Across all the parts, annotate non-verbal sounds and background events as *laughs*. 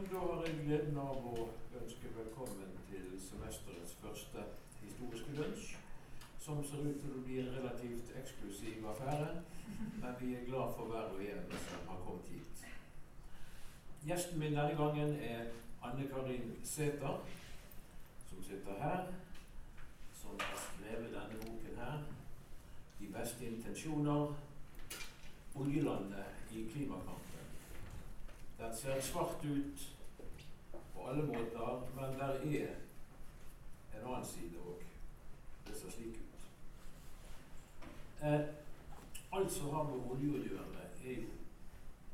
Da har jeg gleden av å ønske velkommen til semesterets første historiske lunsj. Som ser ut til å bli en relativt eksklusiv affære. Men vi er glad for hver og en som har kommet hit. Gjesten min denne gangen er Anne Karin Sæther, som sitter her. Som har skrevet denne boken her. 'De beste intensjoner'. Oljelandet i klimakampen. Den ser svart ut på alle måter, men der er en annen side òg. Det ser slik ut. Eh, alt som har med olje å gjøre, er jo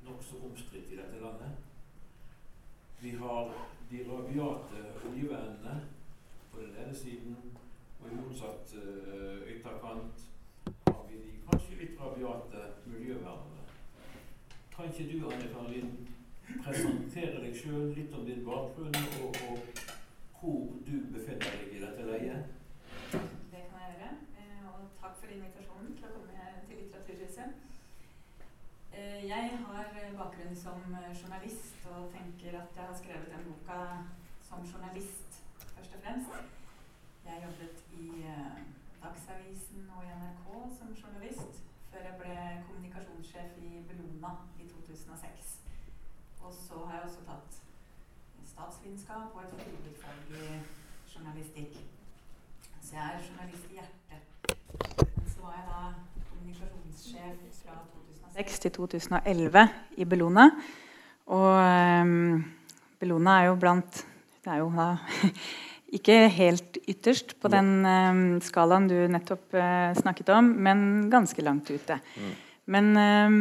nokså omstridt i dette landet. Vi har de rabiate oljevennene på den ene siden, og i motsatt uh, ytterkant har vi de kanskje litt rabiate miljøvernene. Kan ikke du, Anne Karin, presentere deg sjøl, litt om din bakgrunn, og, og, hvor du befinner deg i dette leiet? Det kan jeg gjøre. Eh, og takk for invitasjonen til å komme til Litteraturhuset. Eh, jeg har bakgrunn som journalist og tenker at jeg har skrevet den boka som journalist, først og fremst. Jeg jobbet i eh, Dagsavisen og i NRK som journalist før jeg ble kommunikasjonssjef i Bellona i 2006. Og så har jeg også tatt statsvitenskap og et hovedfag i journalistikk. Så jeg er journalist i hjertet. Men så var jeg da kommunikasjonssjef fra 2006 til 2011 i Bellona. Og um, Bellona er jo blant Det er jo da *laughs* ikke helt ytterst på den um, skalaen du nettopp uh, snakket om, men ganske langt ute. Mm. Men um,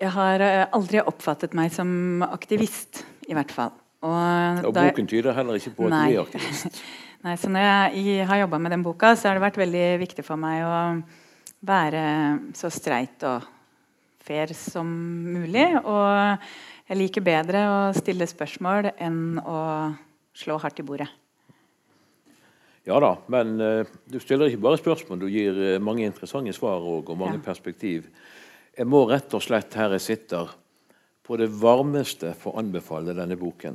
jeg har uh, aldri oppfattet meg som aktivist, i hvert fall. Og, og boken tyder heller ikke på at nei. du er *laughs* aktivist. nei, så når jeg har jobba med den boka, så har det vært veldig viktig for meg å være så streit og fair som mulig. Og jeg liker bedre å stille spørsmål enn å slå hardt i bordet. Ja da, men uh, du stiller ikke bare spørsmål, du gir uh, mange interessante svar og, og mange ja. perspektiv. Jeg må rett og slett her jeg sitter, på det varmeste få anbefale denne boken.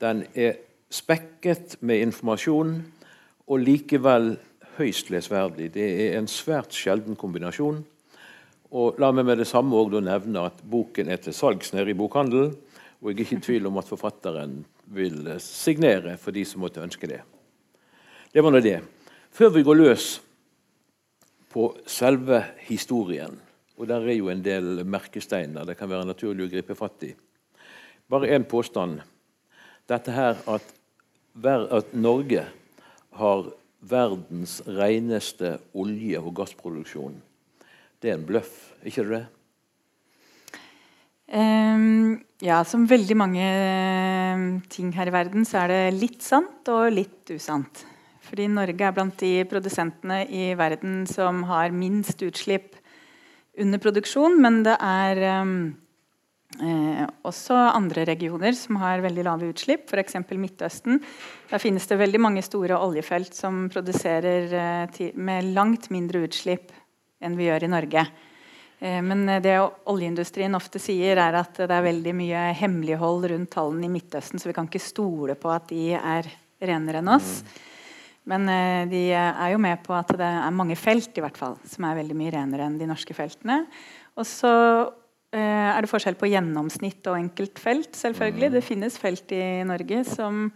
Den er spekket med informasjon og likevel høyst lesverdig. Det er en svært sjelden kombinasjon. Og la meg med det samme også nevne at boken er til salgs nede i bokhandelen. Og jeg er ikke i tvil om at forfatteren vil signere for de som måtte ønske det. Det var nå det. Før vi går løs på selve historien, og der er jo en del merkesteiner det kan være naturlig å gripe fatt i. Bare én påstand. Dette her at, at Norge har verdens reneste olje- og gassproduksjon, det er en bløff, ikke det? Um, ja, som veldig mange ehm, ting her i verden, så er det litt sant og litt usant. Fordi Norge er blant de produsentene i verden som har minst utslipp under produksjon. Men det er um, eh, også andre regioner som har veldig lave utslipp, f.eks. Midtøsten. Der finnes det veldig mange store oljefelt som produserer eh, med langt mindre utslipp enn vi gjør i Norge. Eh, men det oljeindustrien ofte sier, er at det er veldig mye hemmelighold rundt tallene i Midtøsten, så vi kan ikke stole på at de er renere enn oss. Men eh, de er jo med på at det er mange felt i hvert fall, som er veldig mye renere enn de norske feltene. Og så eh, er det forskjell på gjennomsnitt og enkeltfelt. selvfølgelig. Mm. Det finnes felt i Norge som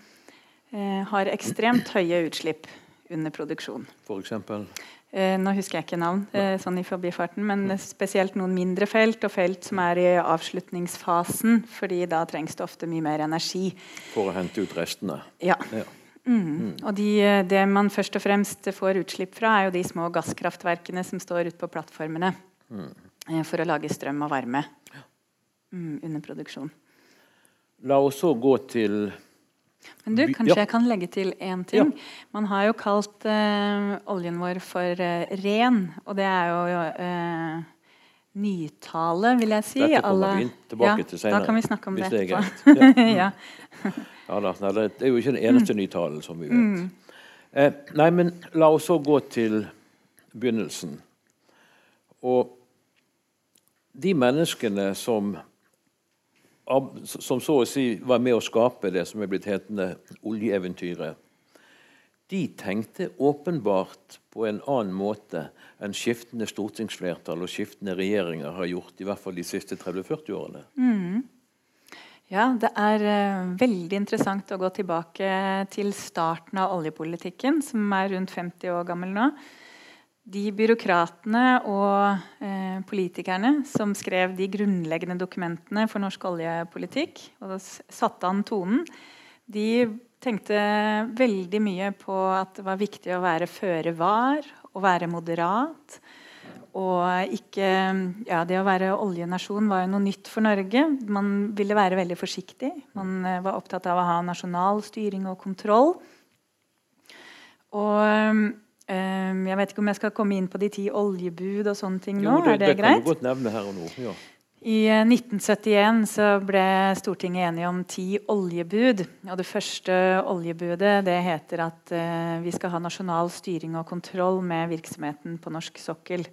har ekstremt høye utslipp under produksjon. For eksempel? Eh, nå husker jeg ikke navn, eh, sånn i forbifarten, men spesielt noen mindre felt og felt som er i avslutningsfasen. fordi da trengs det ofte mye mer energi. For å hente ut restene? Ja. ja. Mm. Mm. Og de, det man først og fremst får utslipp fra, er jo de små gasskraftverkene som står ute på plattformene mm. eh, for å lage strøm og varme mm, under produksjon. La oss så gå til men du, kanskje ja. jeg kan legge til én ting. Ja. Man har jo kalt uh, oljen vår for uh, ren, og det er jo uh, nytale, vil jeg si. Dette kommer Alle... vi tilbake ja, til senere. Da kan vi snakke om det etterpå. *laughs* ja. da, nei, det er jo ikke den eneste mm. nytalen, som vi vet. Mm. Eh, nei, men la oss så gå til begynnelsen. Og de menneskene som som så å si var med å skape det som er blitt hetende oljeeventyret, de tenkte åpenbart på en annen måte enn skiftende stortingsflertall og skiftende regjeringer har gjort, i hvert fall de siste 30-40 årene. Mm. Ja, det er uh, veldig interessant å gå tilbake til starten av oljepolitikken, som er rundt 50 år gammel nå de byråkratene og eh, politikerne som skrev de grunnleggende dokumentene for norsk oljepolitikk, og satte an tonen, de tenkte veldig mye på at det var viktig å være føre var og være moderat. Og ikke, ja, det å være oljenasjon var jo noe nytt for Norge. Man ville være veldig forsiktig. Man eh, var opptatt av å ha nasjonal styring og kontroll. Og Um, jeg vet ikke om jeg skal komme inn på de ti oljebud og sånne ting nå. Jo, det, er det, det greit? kan du godt nevne her og nå. Ja. I 1971 eh, så ble Stortinget enige om ti oljebud. og Det første oljebudet det heter at vi skal ha nasjonal styring og kontroll med virksomheten på norsk sokkel.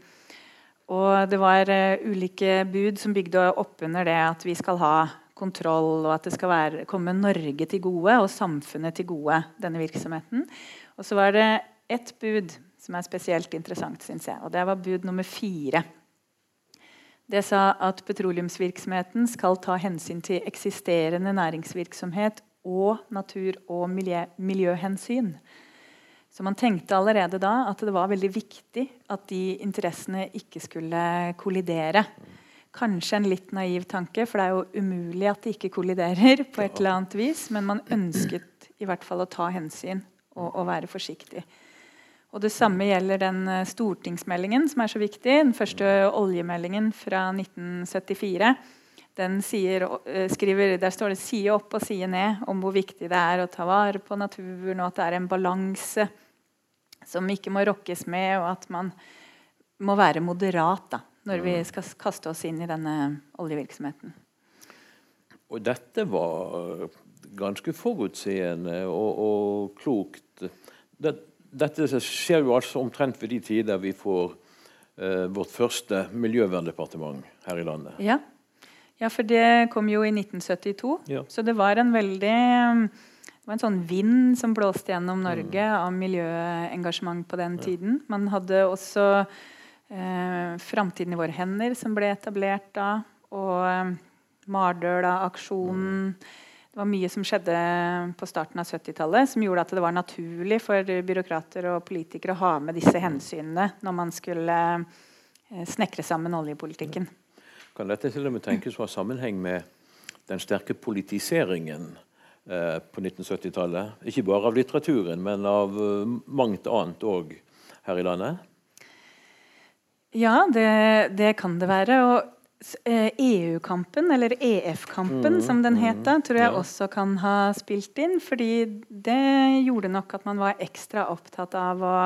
Og Det var uh, ulike bud som bygde opp under det at vi skal ha kontroll, og at det skal være, komme Norge til gode og samfunnet til gode, denne virksomheten. Og så var det ett bud som er spesielt interessant, syns jeg. Og det var bud nummer fire. Det sa at petroleumsvirksomheten skal ta hensyn til eksisterende næringsvirksomhet og natur- og miljø miljøhensyn. Så man tenkte allerede da at det var veldig viktig at de interessene ikke skulle kollidere. Kanskje en litt naiv tanke, for det er jo umulig at de ikke kolliderer. på et eller annet vis, Men man ønsket i hvert fall å ta hensyn og, og være forsiktig. Og Det samme gjelder den eh, stortingsmeldingen som er så viktig. Den første oljemeldingen fra 1974. Den sier, eh, skriver, der står det side opp og side ned om hvor viktig det er å ta vare på naturen, og at det er en balanse som ikke må rokkes med, og at man må være moderat da, når vi skal kaste oss inn i denne oljevirksomheten. Og dette var ganske forutseende og, og klokt. Det, dette skjer jo altså omtrent ved de tider vi får eh, vårt første miljøverndepartement her i landet. Ja. ja. for det kom jo i 1972. Ja. Så det var en veldig det var en sånn vind som blåste gjennom Norge mm. av miljøengasjement på den tiden. Man hadde også eh, Framtiden i våre hender, som ble etablert da. Og eh, Mardøla-aksjonen. Mm. Det var mye som skjedde på starten av 70-tallet som gjorde at det var naturlig for byråkrater og politikere å ha med disse hensynene når man skulle eh, snekre sammen oljepolitikken. Kan dette til og med tenkes å ha sammenheng med den sterke politiseringen på 1970-tallet? Ikke bare av litteraturen, men av uh, mangt annet òg her i landet? Ja, det, det kan det være. og EU-kampen, eh, e eller EF-kampen mm, som den het da, tror jeg ja. også kan ha spilt inn. Fordi det gjorde nok at man var ekstra opptatt av å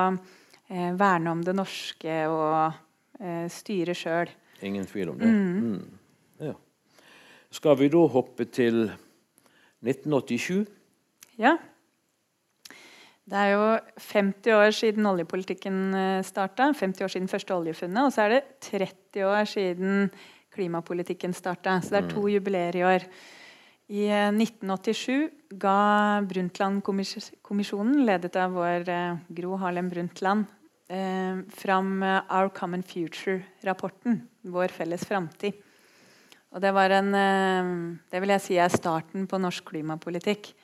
eh, verne om det norske og eh, styre sjøl. Ingen tvil om det. Mm. Mm. Ja. Skal vi da hoppe til 1987? Ja. Det er jo 50 år siden oljepolitikken eh, starta. 50 år siden første oljefunnet. Og så er det 30 år siden klimapolitikken starta. Så det er to mm. jubileer i år. I 1987 eh, ga Brundtland-kommisjonen, ledet av vår eh, Gro Harlem Brundtland, fram Our Common Future-rapporten. Vår felles framtid. Og det var en eh, Det vil jeg si er starten på norsk klimapolitikk.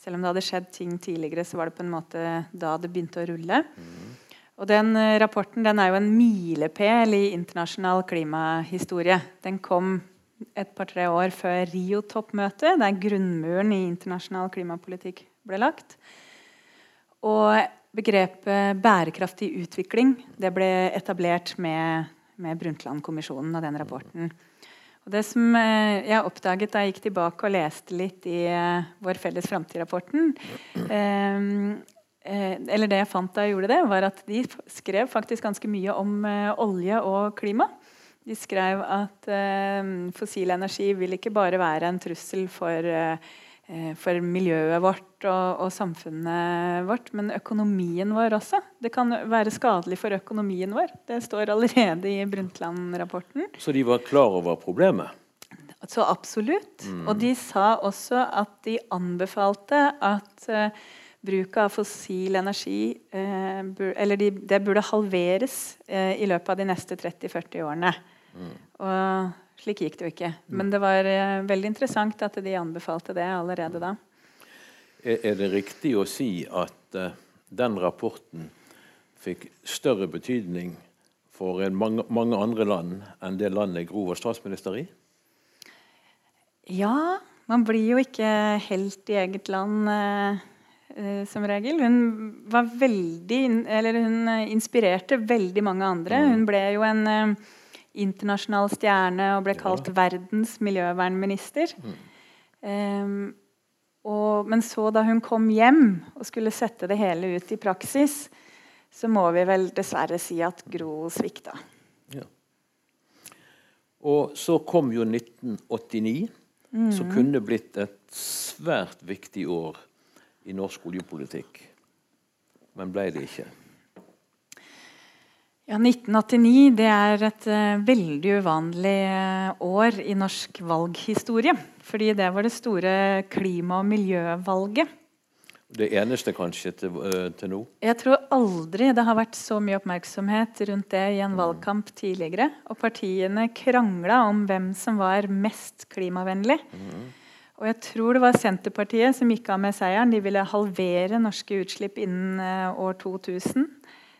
Selv om det hadde skjedd ting tidligere, så var det på en måte da det begynte å rulle. Mm. Og den eh, rapporten den er jo en milepæl i internasjonal klimahistorie. Den kom et par-tre år før Rio-toppmøtet, der grunnmuren i internasjonal klimapolitikk ble lagt. Og begrepet bærekraftig utvikling det ble etablert med, med Brundtland-kommisjonen og den rapporten. Og det som eh, jeg oppdaget da jeg gikk tilbake og leste litt i uh, Vår felles framtid-rapporten, Eh, eller det jeg fant da jeg gjorde det, var at de skrev faktisk ganske mye om eh, olje og klima. De skrev at eh, fossil energi vil ikke bare være en trussel for, eh, for miljøet vårt og, og, samfunnet vårt, men økonomien vår også. Det kan være skadelig for økonomien vår. Det står allerede i Brundtland-rapporten. Så de var klar over problemet? Så absolutt. Mm. Og de sa også at de anbefalte at uh, bruk av fossil energi uh, bur, Eller de, det burde halveres uh, i løpet av de neste 30-40 årene. Mm. Og slik gikk det jo ikke. Mm. Men det var veldig interessant at de anbefalte det allerede da. Er, det riktig å si at den rapporten fikk større betydning for mange, mange, andre land enn det landet Gro var statsminister i? Ja, man blir jo ikke helt i eget land eh, eh, som regel. Hun var veldig Eller hun inspirerte veldig mange andre. Mm. Hun ble jo en eh, internasjonal stjerne og ble kalt ja. verdens miljøvernminister. Mm. Um, og, men så, da hun kom hjem og skulle sette det hele ut i praksis, så må vi vel dessverre si at Gro svikta. Ja. Og så kom jo 1989, mm. som kunne blitt et svært viktig år i norsk oljepolitikk. Men ble det ikke. Ja, 1989 det er et uh, veldig uvanlig uh, år i norsk valghistorie. Fordi det var det store klima- og miljøvalget. Det eneste kanskje til, uh, til, nå? Jeg tror aldri det har vært så mye oppmerksomhet rundt det i en valgkamp tidligere. Og partiene krangla om hvem som var mest klimavennlig. Mm. Og jeg tror det var Senterpartiet som gikk av med seieren. De ville halvere norske utslipp innen år 2000.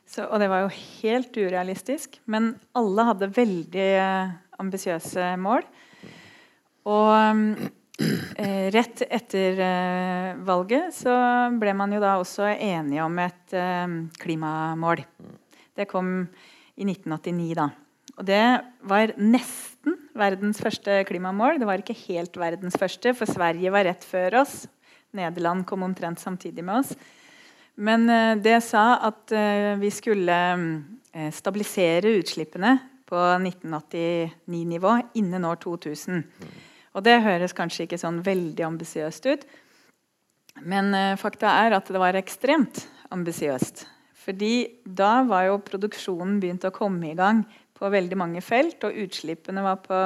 Så, og det var jo helt urealistisk. Men alle hadde veldig uh, ambisiøse mål. Og Eh, rett etter eh, valget så ble man jo da også enige om et eh, klimamål. Det kom i 1989, da. Og det var nesten verdens første klimamål. Det var ikke helt verdens første, for Sverige var rett før oss. Nederland kom omtrent samtidig med oss. Men eh, det sa at eh, vi skulle eh, stabilisere utslippene på 1989-nivå innen år 2000. Og det høres kanskje ikke sånn veldig ambisiøst ut. Men fakta er at det var ekstremt ambisiøst. Fordi da var jo produksjonen begynt å komme i gang på veldig mange felt, og utslippene var på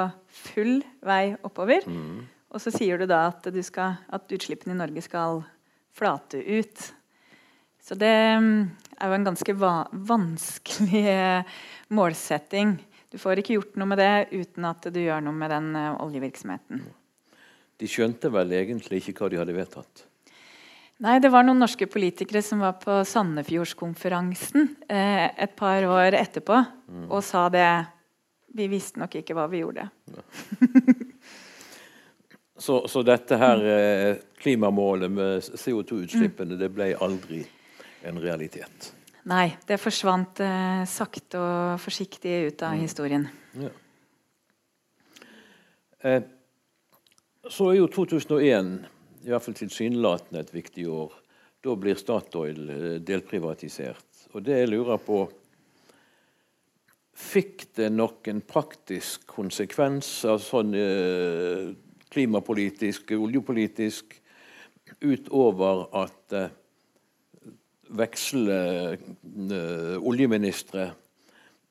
full vei oppover. Mm. Og så sier du da at, du skal, at, utslippene i Norge skal flate ut. Så det um, er jo en ganske va vanskelig uh, målsetting. Du får ikke gjort noe med det uten at du gjør noe med den uh, oljevirksomheten. De skjønte vel egentlig ikke hva de hadde vedtatt? Nei, det var noen norske politikere som var på Sandefjordskonferansen eh, et par år etterpå mm. og sa det Vi visste nok ikke hva vi gjorde. Ja. så, så, dette her eh, klimamålet med CO2-utslippene, mm. det ble aldri en realitet? Nei, det forsvant eh, sakte og forsiktig ut av mm. historien. Ja. Eh, så er jo 2001 i hvert fall tilsynelatende et viktig år. Da blir Statoil eh, delprivatisert. Og det jeg lurer på Fikk det noen praktisk konsekvens sånn eh, klimapolitisk, oljepolitisk, utover at eh, veksle uh, oljeministre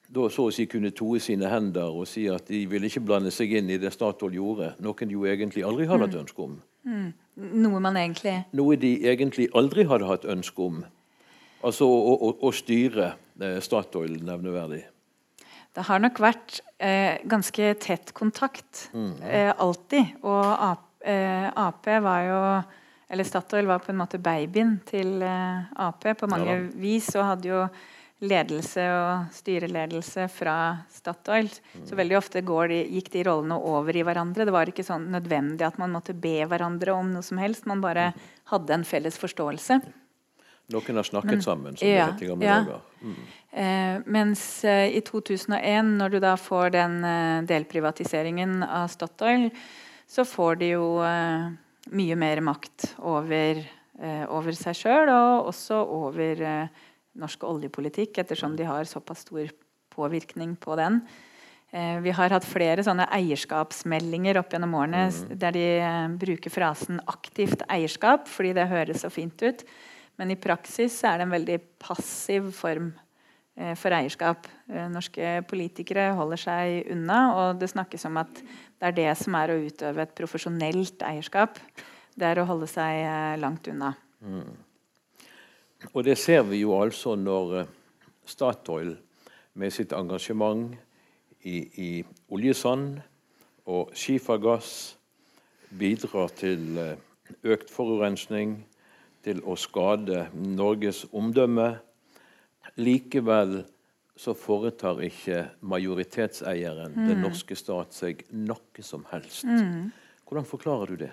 da så å si kunne toe sine hender og si at de ville ikke blande seg inn i det Statoil gjorde, noe de jo egentlig aldri hadde hatt mm. ønske om. Mm. Noe man egentlig Noe de egentlig aldri hadde hatt ønske om. Altså å, å, å styre eh, Statoil nevneverdig. Det har nok vært eh, ganske tett kontakt. Mm. Eh, alltid. Og Ap, eh, Ap var jo eller Statoil var på en måte babyen til uh, Ap på mange ja, vis. Og hadde jo ledelse og styreledelse fra Statoil. Mm. Så veldig ofte de, gikk de rollene over i hverandre. Det var ikke sånn nødvendig at man måtte be hverandre om noe som helst. Man bare mm. hadde en felles forståelse. Noen har snakket Men, sammen, som ja, det het i gamle ja. dager. Mm. Eh, mens eh, i 2001, når du da får den eh, delprivatiseringen av Statoil, så får de jo eh, mye mer makt over, eh, over seg sjøl, og også over eh, norsk oljepolitikk, ettersom de har såpass stor påvirkning på den. Eh, vi har hatt flere sånne eierskapsmeldinger opp gjennom årene mm. der de bruker frasen 'aktivt eierskap', fordi det høres så fint ut. Men i praksis er det en veldig passiv form for eierskap. Eh, norske politikere holder seg unna, og det snakkes om at det er det som er å utøve et profesjonelt eierskap. Det er å holde seg eh, langt unna. Mm. Og det ser vi jo altså når eh, Statoil med sitt engasjement i, i oljesand og skifergass bidrar til eh, økt forurensning, til å skade Norges omdømme. Likevel så foretar ikke majoritetseieren, mm. den norske stat, seg noe som helst. Mm. Hvordan forklarer du det?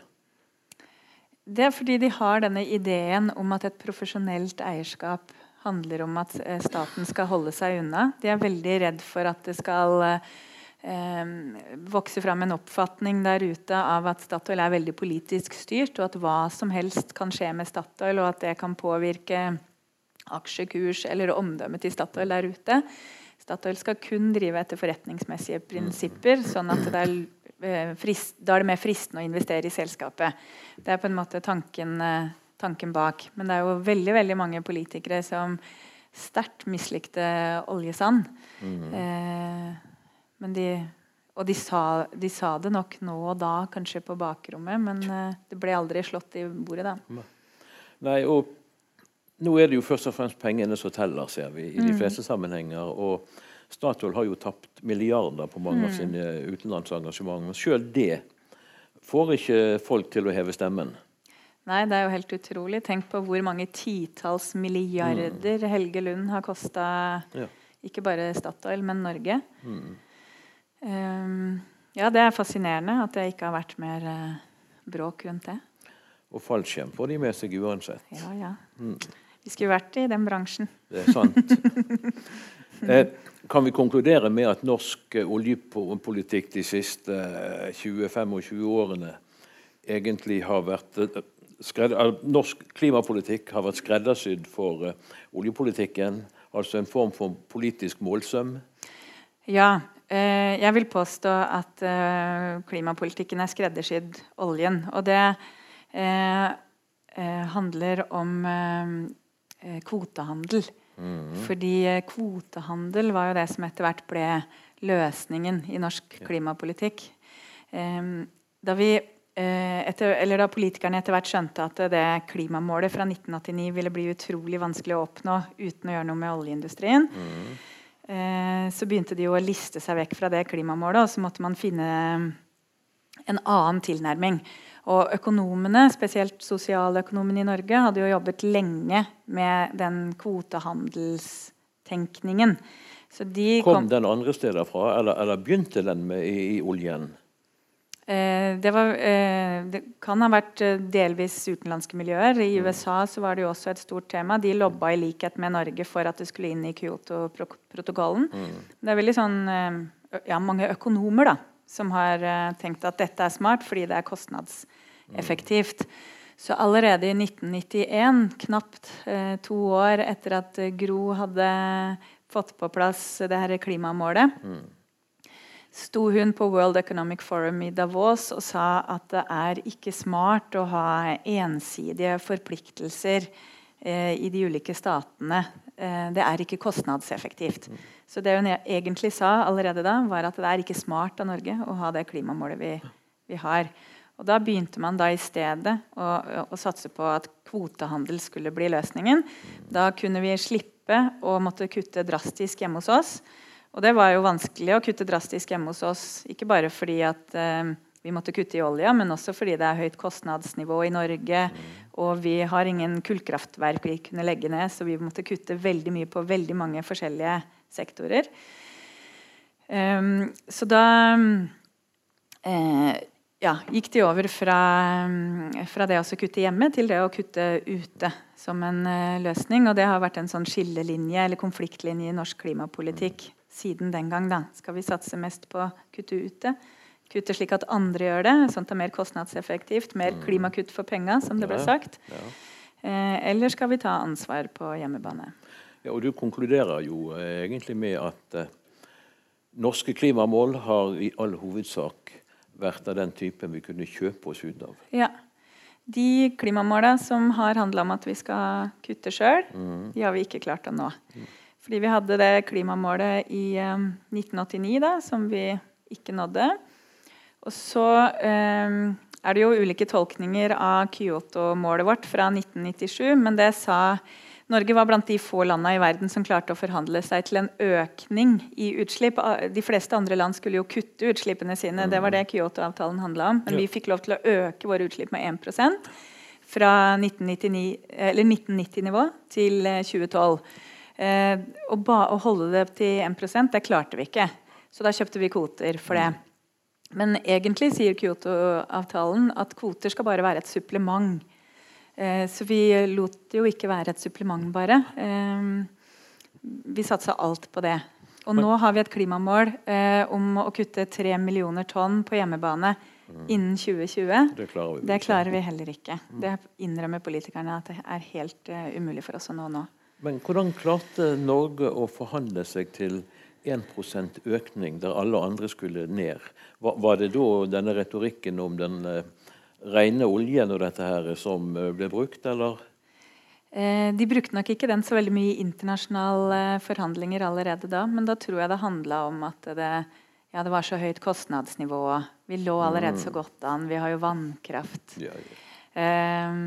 Det er fordi de har denne ideen om at et profesjonelt eierskap handler om at eh, staten skal holde seg unna. De er veldig redd for at det skal eh, vokse fram en oppfatning der ute av at Statoil er veldig politisk styrt, og at hva som helst kan skje med Statoil, og at det kan påvirke aksjekurs eller omdømmet til Statoil der ute. Statoil skal kun drive etter forretningsmessige prinsipper. sånn at det er Eh, frist, da er det mer fristende å investere i selskapet. Det er på en måte tanken, eh, tanken, bak. Men det er jo veldig veldig mange politikere som sterkt mislikte oljesand. Mm. Eh, men de, og de sa, de sa, det nok nå og da, kanskje på bakrommet, men eh, det ble aldri slått i bordet da. Nei, og nå er det jo først og fremst pengene som teller, ser vi, i de mm. fleste sammenhenger. og Statoil har jo tapt milliarder på mange mm. av sine utenlandsengasjementer. Sjøl det får ikke folk til å heve stemmen. Nei, det er jo helt utrolig. Tenk på hvor mange titalls milliarder mm. Helge Lund har kosta ja. ikke bare Statoil, men Norge. Mm. Um, ja, det er fascinerende at det ikke har vært mer uh, bråk rundt det. Og fallskjerm får de med seg uansett. Ja, ja. Mm. Vi skulle vært i den bransjen. Det er sant. *laughs* eh, kan vi konkludere med at norsk eh, oljepolitikk de siste 20-25 eh, årene egentlig har vært Norsk klimapolitikk har vært skreddersydd for oljepolitikken? Altså en form for politisk målsøm? Ja. Jeg vil påstå at klimapolitikken er skreddersydd oljen. Og det handler om kvotehandel. Mm. Fordi eh, kvotehandel var jo det som etter hvert ble løsningen i norsk klimapolitikk. Da, vi, uh, etter, da politikerne etter hvert skjønte at det klimamålet fra 1989 ville bli utrolig vanskelig å oppnå uten å gjøre noe med oljeindustrien, mm. så begynte de jo å liste seg vekk fra det klimamålet, og så måtte man finne en annen tilnærming. Og økonomene, spesielt sosialøkonomene i Norge, hadde jo jobbet lenge med den kvotehandelstenkningen. De kom, kom, den andre steder fra, eller, eller begynte den med i, i oljen? Eh, det, var, eh, det, kan ha vært eh, delvis utenlandske miljøer. I mm. USA så var det jo også et stort tema. De lobba i likhet med Norge for at det skulle inn i Kyoto-protokollen. Mm. Det er veldig sånn eh, ja, mange økonomer da, som har uh, tenkt at dette er smart fordi det er kostnadseffektivt. Så allerede i 1991, knapt uh, to år etter at Gro hadde fått på plass det her klimamålet, mm. sto hun på World Economic Forum i Davos og sa at det er ikke smart å ha ensidige forpliktelser i de ulike statene. Det er ikke kostnadseffektivt. Mm. Så det hun egentlig sa allerede da, var at det er ikke smart av Norge å ha det klimamålet vi, vi har. Og Da begynte man da i stedet å, å, satse på at kvotehandel skulle bli løsningen. Da kunne vi slippe å måtte kutte drastisk hjemme hos oss. Og det var jo vanskelig å kutte drastisk hjemme hos oss, ikke bare fordi at eh, vi måtte kutte i olja, men også fordi det er høyt kostnadsnivå i Norge. Og vi har ingen kullkraftverk vi kunne legge ned, så vi måtte kutte veldig mye på veldig mange forskjellige sektorer. Um, så da uh, ja, gikk de over fra, fra, det å kutte hjemme til det å kutte ute som en uh, løsning. Og det har vært en sånn skillelinje eller konfliktlinje i norsk klimapolitikk siden den gang. Da. Skal vi satse mest på å kutte ute? Kutte slik at andre gjør det, sånn at det er mer kostnadseffektivt. Mer mm. klimakutt for penga, som det ble sagt. Uh, eller skal vi ta ansvar på hjemmebane? Ja, og Du konkluderer jo eh, egentlig med at eh, norske klimamål har i all hovedsak vært av den typen vi kunne kjøpe oss ut av. Ja. De klimamåla som har handla om at vi skal kutte sjøl, mm. de har vi ikke klart å nå. Mm. Fordi vi hadde det klimamålet i eh, 1989 da, som vi ikke nådde. Og så eh, er det jo ulike tolkninger av Kyoto-målet vårt fra 1997, men det sa Norge var blant de få landene i verden som klarte å forhandle seg til en økning i utslipp. De fleste andre land skulle jo kutte utslippene sine. Det var det Kyoto-avtalen handla om. Men vi fikk lov til å øke våre utslipp med 1% fra 1990-nivå til 2012. Eh, å, å, holde det til 1% det klarte vi ikke. Så da kjøpte vi kvoter for det. Men egentlig sier Kyoto-avtalen at kvoter skal bare være et supplement. Eh, så vi lot det jo ikke være et supplement, bare. Eh, vi satsa alt på det. Og nå har vi et klimamål eh, om å kutte 3 millioner tonn på hjemmebane innen 2020. Det klarer vi, det klarer vi heller ikke. Det innrømmer politikerne at det er helt uh, umulig for oss å nå nå. Men hvordan klarte Norge å forhandle seg til 1% økning der alle andre skulle ned? Var, det da denne retorikken om den uh, rene oljen og dette her som eh, ble brukt, eller? Eh, de brukte nok ikke den så veldig mye i internasjonale forhandlinger allerede da, men da tror jeg det handla om at det, ja, det, var så høyt kostnadsnivå. Vi lå allerede så mm. godt an. Vi har jo vannkraft. Ja, ja. Eh,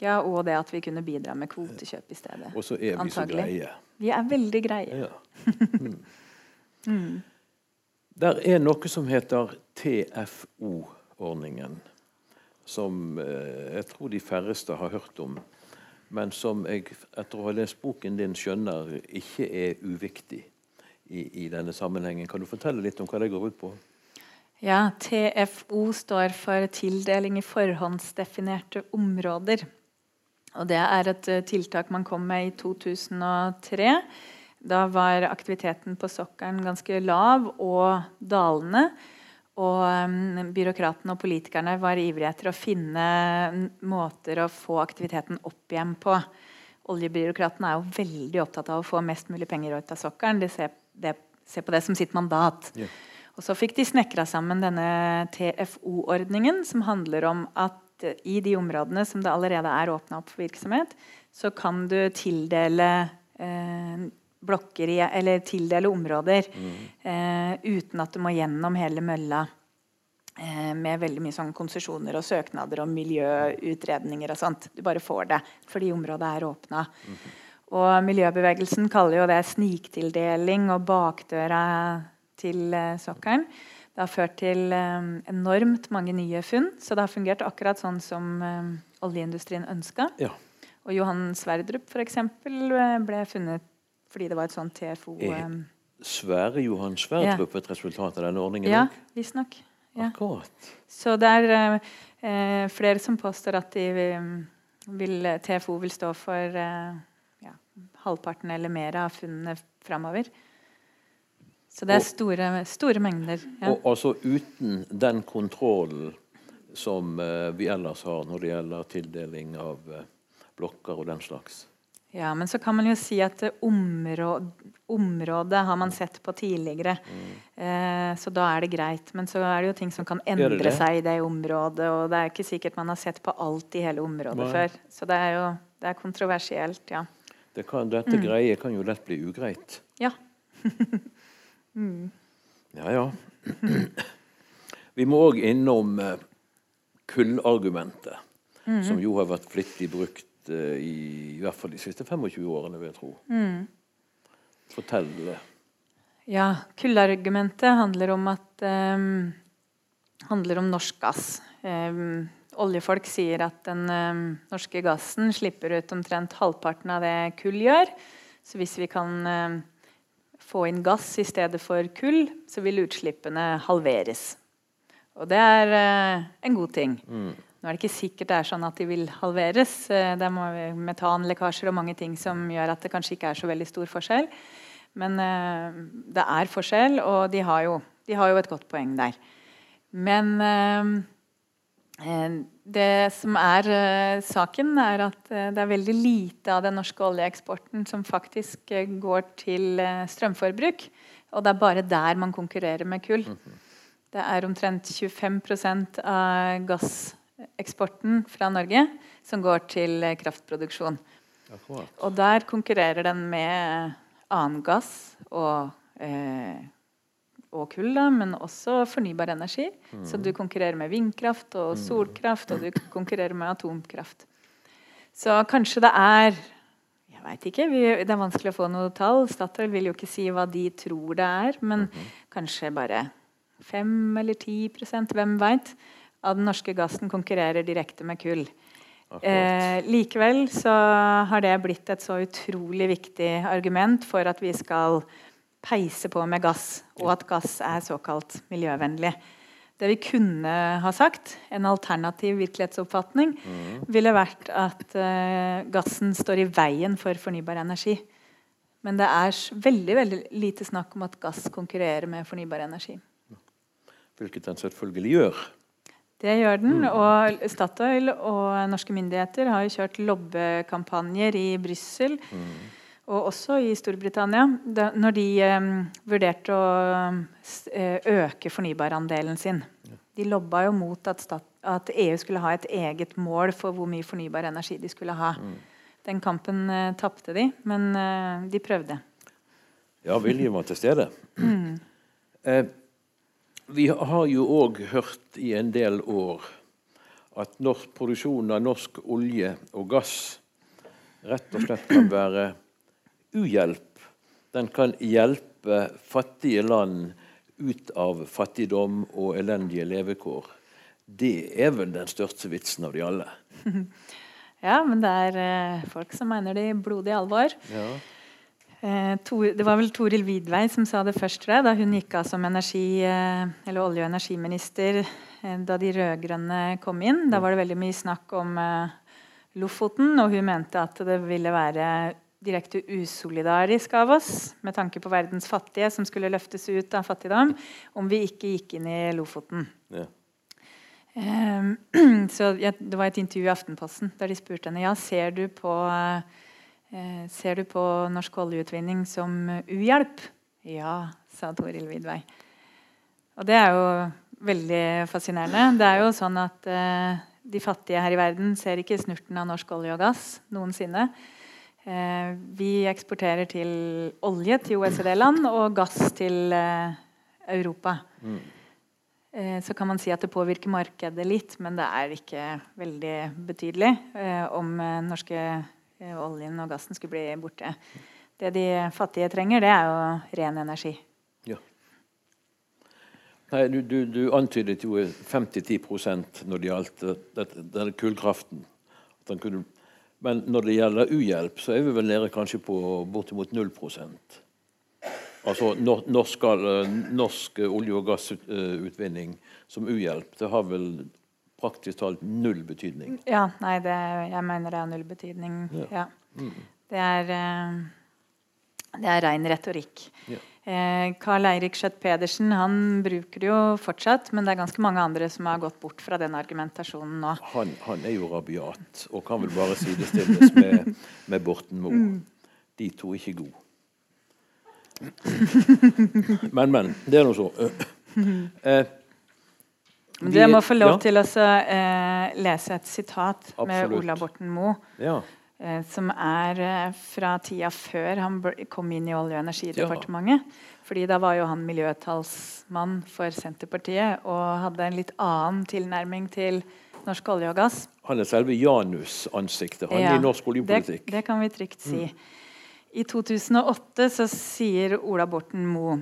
ja, og det at vi kunne bidra med kvotekjøp i stedet. Og så er vi antagelig. så greie. Vi er veldig greie. Ja. *laughs* Mm. mm. Der er noe som heter TFO ordningen, som eh, jeg tror de færreste har hørt om, men som jeg etter å ha lest boken din skjønner ikke er uviktig i, i denne sammenhengen. Kan du fortelle litt om hva det går ut på? Ja, TFO står for tildeling i forhåndsdefinerte områder. Og det er et eh, tiltak man kom med i 2003. Da var aktiviteten på sokkelen ganske lav og dalende. Og um, byråkratene og politikerne var ivrige etter å finne måter å få aktiviteten opp igjen på. Oljebyråkratene er jo veldig opptatt av å få mest mulig penger ut av sokkelen. De ser, det, ser, på det som sitt mandat. Yeah. Og så fikk de snekra sammen denne TFO-ordningen, som handler om at i de områdene som det allerede er åpna opp for virksomhet, så kan du tildele eh, blokker i, eller tildele områder mm. eh, uten at du må gjennom hele mølla eh, med veldig mye sånn konsesjoner og søknader og miljøutredninger og sånt. Du bare får det fordi området er åpna. Mm. Og miljøbevegelsen kaller jo det sniktildeling og bakdøra til eh, sokkelen. Det har ført til eh, enormt mange nye funn, så det har fungert akkurat sånn som eh, oljeindustrien ønska. Ja. Og Johan Sverdrup for eksempel, eh, ble funnet fordi det var et sånt TFO er Sverre Johan Sverdrup ja. et resultat av denne ordningen? Ja, visstnok. Ja. Akkurat. Så det er eh, flere som påstår at de vil, TFO vil stå for eh, ja, halvparten eller mer av funnene framover. Så det er store, store mengder. Ja. Og altså uten den kontrollen som uh, vi ellers har når det gjelder tildeling av uh, blokker og den slags? Ja, men så kan man jo si at området, området har man sett på tidligere. Mm. Eh, så da er det greit. Men så er det jo ting som kan endre det det? seg i det området. Og det er ikke sikkert man har sett på alt i hele området Nei. før. Så det er jo det er kontroversielt, ja. Det kan, dette mm. greie kan jo lett bli ugreit. Ja. *laughs* Ja, ja. Vi må òg innom uh, kullargumentet, mm. som jo har vært flittig brukt Eh, i, i hvert fall de siste 25 årene, vil jeg tro. Mm. Fortell. Ja, kullargumentet handler om at um, handler om norsk gass. Um, oljefolk sier at den um, norske gassen slipper ut omtrent halvparten av det kull gjør. Så hvis vi kan få inn gass i stedet for kull, så vil utslippene halveres. Og det er uh, en god ting. Mm. Nå er det ikke sikkert det er sånn at de vil halveres. Eh, det er metanlekkasjer og mange ting som gjør at det kanskje ikke er så veldig stor forskjell. Men uh, det er forskjell, og de har, jo, de har, jo, et godt poeng der. Men det som er uh, saken, er at det er veldig lite av den norske oljeeksporten som faktisk går til strømforbruk. Og det er bare der man konkurrerer med kull. Mhm. Det er omtrent 25 av gasseksporten fra Norge som går til kraftproduksjon. Akkurat. Og der konkurrerer den med annen gass og, eh, og kull, men også fornybar energi. Så du konkurrerer med vindkraft og solkraft, og du konkurrerer med atomkraft. Så kanskje det er Jeg veit ikke. Vi, det er vanskelig å få noe tall. Statoil vil jo ikke si hva de tror det er, men kanskje bare 5 eller 10% hvem veit, av den norske gassen konkurrerer direkte med kull. Eh, likevel så har det blitt et så utrolig viktig argument for at vi skal peise på med gass, og at gass er såkalt miljøvennlig. Det vi kunne ha sagt, en alternativ virkelighetsoppfatning, ville vært at eh, gassen står i veien for fornybar energi. Men det er veldig veldig lite snakk om at gass konkurrerer med fornybar energi. Hvilket den selvfølgelig gjør. Det gjør den. Og Statoil og norske myndigheter har jo kjørt lobbekampanjer i Brussel og også i Storbritannia da, når de eh, vurderte å eh, øke fornybarandelen sin. De lobba jo mot at, stat, at EU skulle ha et eget mål for hvor mye fornybar energi de skulle ha. Den kampen eh, tapte de, men eh, de prøvde. Ja, viljen var til stede. Eh, vi har jo òg hørt i en del år at norsk produksjon av norsk olje og gass rett og slett kan være uhjelp. Den kan hjelpe fattige land ut av fattigdom og elendige levekår. Det er vel den største vitsen av de alle. *laughs* Ja, men det er eh, folk som mener det i blodig alvor. Ja. Eh, det var vel Toril Vidvei som sa det først tror jeg, da hun gikk av som energi, eh, eller olje- og energiminister da de rød-grønne kom inn. Da var det veldig mye snakk om Lofoten, og hun mente at det ville være direkte usolidarisk av oss med tanke på verdens fattige som skulle løftes ut av fattigdom, om vi ikke gikk inn i Lofoten. Ja. Um, *clears throat* så ja, Det var et intervju i Aftenposten der de spurte henne ja, ser du på, uh, ser du på norsk oljeutvinning som uhjelp. Ja, sa Toril Vidvei. Og det er jo veldig fascinerende. Det er jo sånn at uh, de fattige her i verden ser ikke snurten av norsk olje og gass noensinne. Eh, vi eksporterer til olje til OECD-land og gass til eh, Europa. Eh, Så kan man si at det påvirker markedet litt, men det er ikke veldig betydelig om den norske oljen og gassen skulle bli borte. Det de fattige trenger, det er jo ren energi. Ja. Nei, du, du, du antydet jo 5-10 når det gjaldt denne kullkraften. At den kunne, men når det gjelder uhjelp, så er vi vel nede kanskje på bortimot 0 Altså norsk, eh, norsk olje- og gassutvinning som uhjelp, det har vel praktisk talt null betydning. Ja, nei, det, jeg mener det har null betydning. Ja. Ja. Det er eh, det er ren retorikk. Ja. Eh, Carl Eirik Schjøtt-Pedersen han bruker det jo fortsatt, men det er ganske mange andre som har gått bort fra den argumentasjonen nå. Han, han er jo rabiat og kan vel bare sidestilles med, *laughs* med Borten Moe. De to er ikke gode. *laughs* Men, men. Det er nå så. *clears throat* Eh, Men Dere må få lov ja, til å eh, lese et sitat med Ola Borten Moe. Ja. Eh, som er eh, fra tida før han kom inn i Olje- og energidepartementet. Fordi da var jo han miljøtalsmann for Senterpartiet og hadde en litt annen tilnærming til norsk olje og gass. Han er selve Janus-ansiktet han Ja, i norsk oljepolitikk. Det, det kan vi trygt si. I 2008 så sier Ola Borten Moe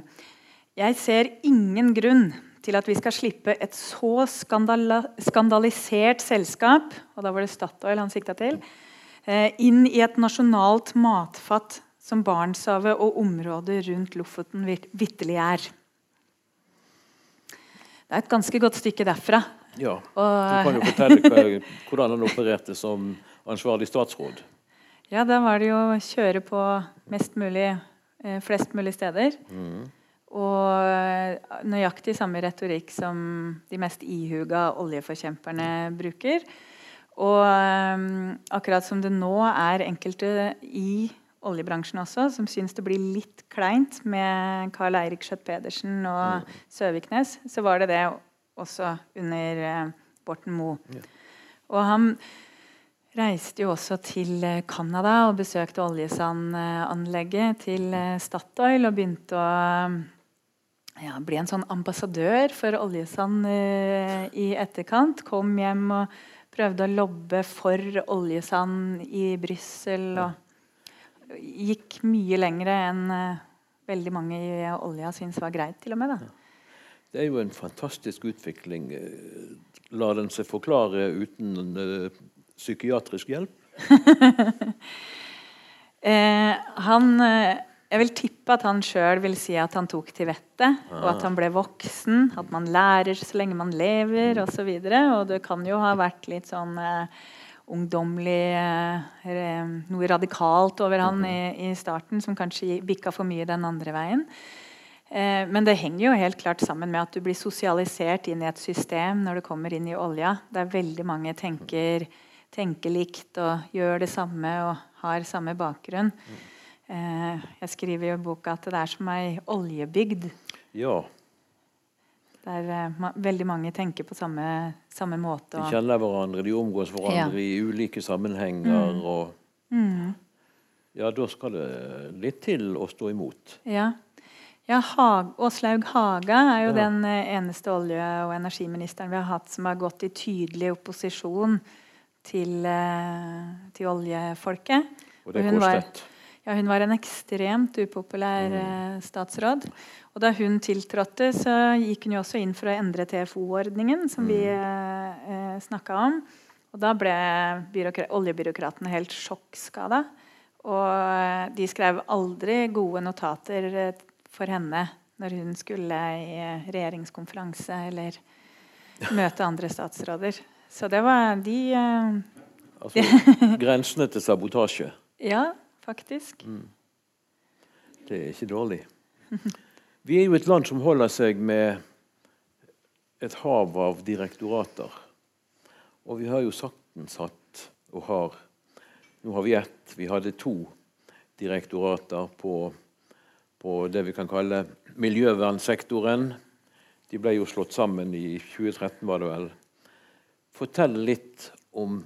Jeg ser ingen grunn til at vi skal slippe et så skandala skandalisert selskap og da var det Statoil han sikta til, inn i et nasjonalt matfatt som Barentshavet og området rundt Lofoten vit- vitterlig er. Det er et ganske godt stykke derfra. Ja. Du kan jo fortelle hvordan han opererte som ansvarlig statsråd. Ja, da var det jo å kjøre på mest mulig, eh, flest mulig steder. Og eh, nøyaktig samme retorikk som de mest ihuga oljeforkjemperne bruker. Og um, akkurat som det nå er enkelte i oljebransjen også som syns det blir litt kleint med Carl Eirik Schjøtt-Pedersen og Søviknes, så var det det også under uh, Borten Moe. Og han reiste jo også til eh, Canada og besøkte oljesandanlegget til eh, Statoil og begynte å ja, bli en sånn ambassadør for oljesand i etterkant. Kom hjem og prøvde å lobbe for oljesand i Brussel. Og gikk mye lenger enn uh, veldig mange i olja syntes var greit. til og med. Da. Det er jo en fantastisk utvikling. Lar den seg forklare uten uh, psykiatrisk hjelp? *laughs* eh, han, eh, jeg vil tippe at han sjøl vil si at han tok til vettet, og at han ble voksen. At man lærer så lenge man lever, osv. Og, og det kan jo ha vært litt sånn eh, ungdommelig eh, Noe radikalt over han i, i, starten som kanskje bikka for mye den andre veien. Eh, men det henger jo helt klart sammen med at du blir sosialisert inn i et system når du kommer inn i olja. Der veldig mange tenker tenker likt og gjør det samme og har samme bakgrunn. Eh, jeg skriver jo i boka at det er som ei oljebygd. Ja. Der eh, veldig mange tenker på samme, samme måte. de kjenner hverandre, de omgås hverandre ja. i ulike sammenhenger. Mm. og mm. Ja, da skal det litt til å stå imot. Ja. Ja, Åslaug Haga er jo ja. den eh, eneste olje- og energiministeren vi har hatt som har gått i tydelig opposisjon til, til oljefolket. Og det kostet? Var, ja, hun var en ekstremt upopulær mm. Eh, statsråd. Og da hun tiltrådte, så gikk hun jo også inn for å endre TFO-ordningen, som mm. vi eh, eh snakka om. Og da ble oljebyråkratene helt sjokkskada. Og de skrev aldri gode notater for henne når hun skulle i regjeringskonferanse eller møte andre statsråder. Så det var de eh, Altså *laughs* grensene til sabotasje? Ja, faktisk. Mm. Det er ikke dårlig. Vi er jo et land som holder seg med et hav av direktorater. Og vi har jo saktens hatt, og har Nå har vi ett. Vi hadde to direktorater på, på det vi kan kalle miljøvernsektoren. De ble jo slått sammen i 2013, var det vel. Fortell litt om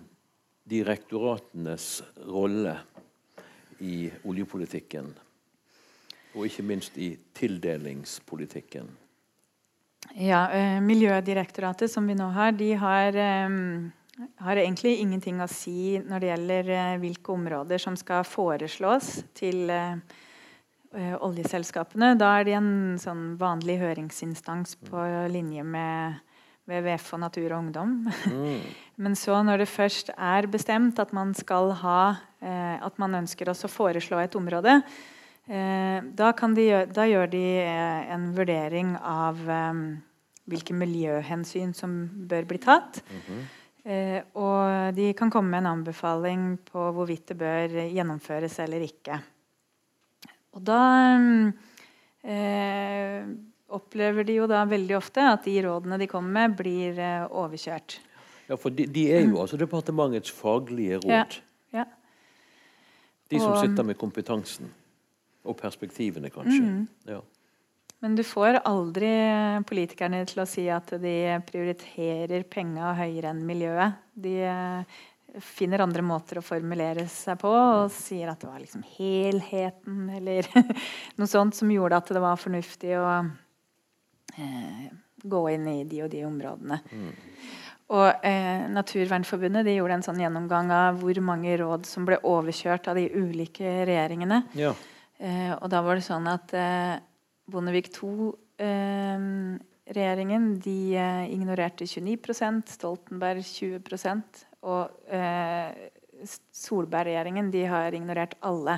direktoratenes rolle i oljepolitikken. Og ikke minst i tildelingspolitikken. Ja, eh, Miljødirektoratet som vi nå har, de har, eh, har, egentlig ingenting å si når det gjelder eh, hvilke områder som skal foreslås til oljeselskapene. Da er de en sånn vanlig høringsinstans på linje med WWF og Natur og Ungdom. Mm. *laughs* Men så når det først er bestemt at man skal ha At man ønsker å foreslå et område, eh, da, de, da, gjør de eh, en vurdering av eh, hvilke miljøhensyn som bør bli tatt. Mm -hmm. og de kan komme med en anbefaling på hvorvidt det bør gjennomføres eller ikke. Og da eh, opplever de jo da veldig ofte at de rådene de kommer med, blir overkjørt. Ja, for de, de, er jo altså departementets faglige råd. Ja. De som og, sitter med kompetansen. Og perspektivene, kanskje. Mm. Ja. Men du får aldri politikerne til å si at de prioriterer penga høyere enn miljøet. De uh, finner andre måter å formulere seg på og sier at det var liksom helheten eller *laughs* noe sånt som gjorde at det var fornuftig å eh, gå inn i de og de områdene. Mm. Og eh, Naturvernforbundet de gjorde en sånn gjennomgang av hvor mange råd som ble overkjørt av de ulike regjeringene. Ja. Eh, og da var det sånn at eh, Bondevik II-regjeringen eh, de eh, ignorerte 29% Stoltenberg 20% og Solberg-regjeringen de har ignorert alle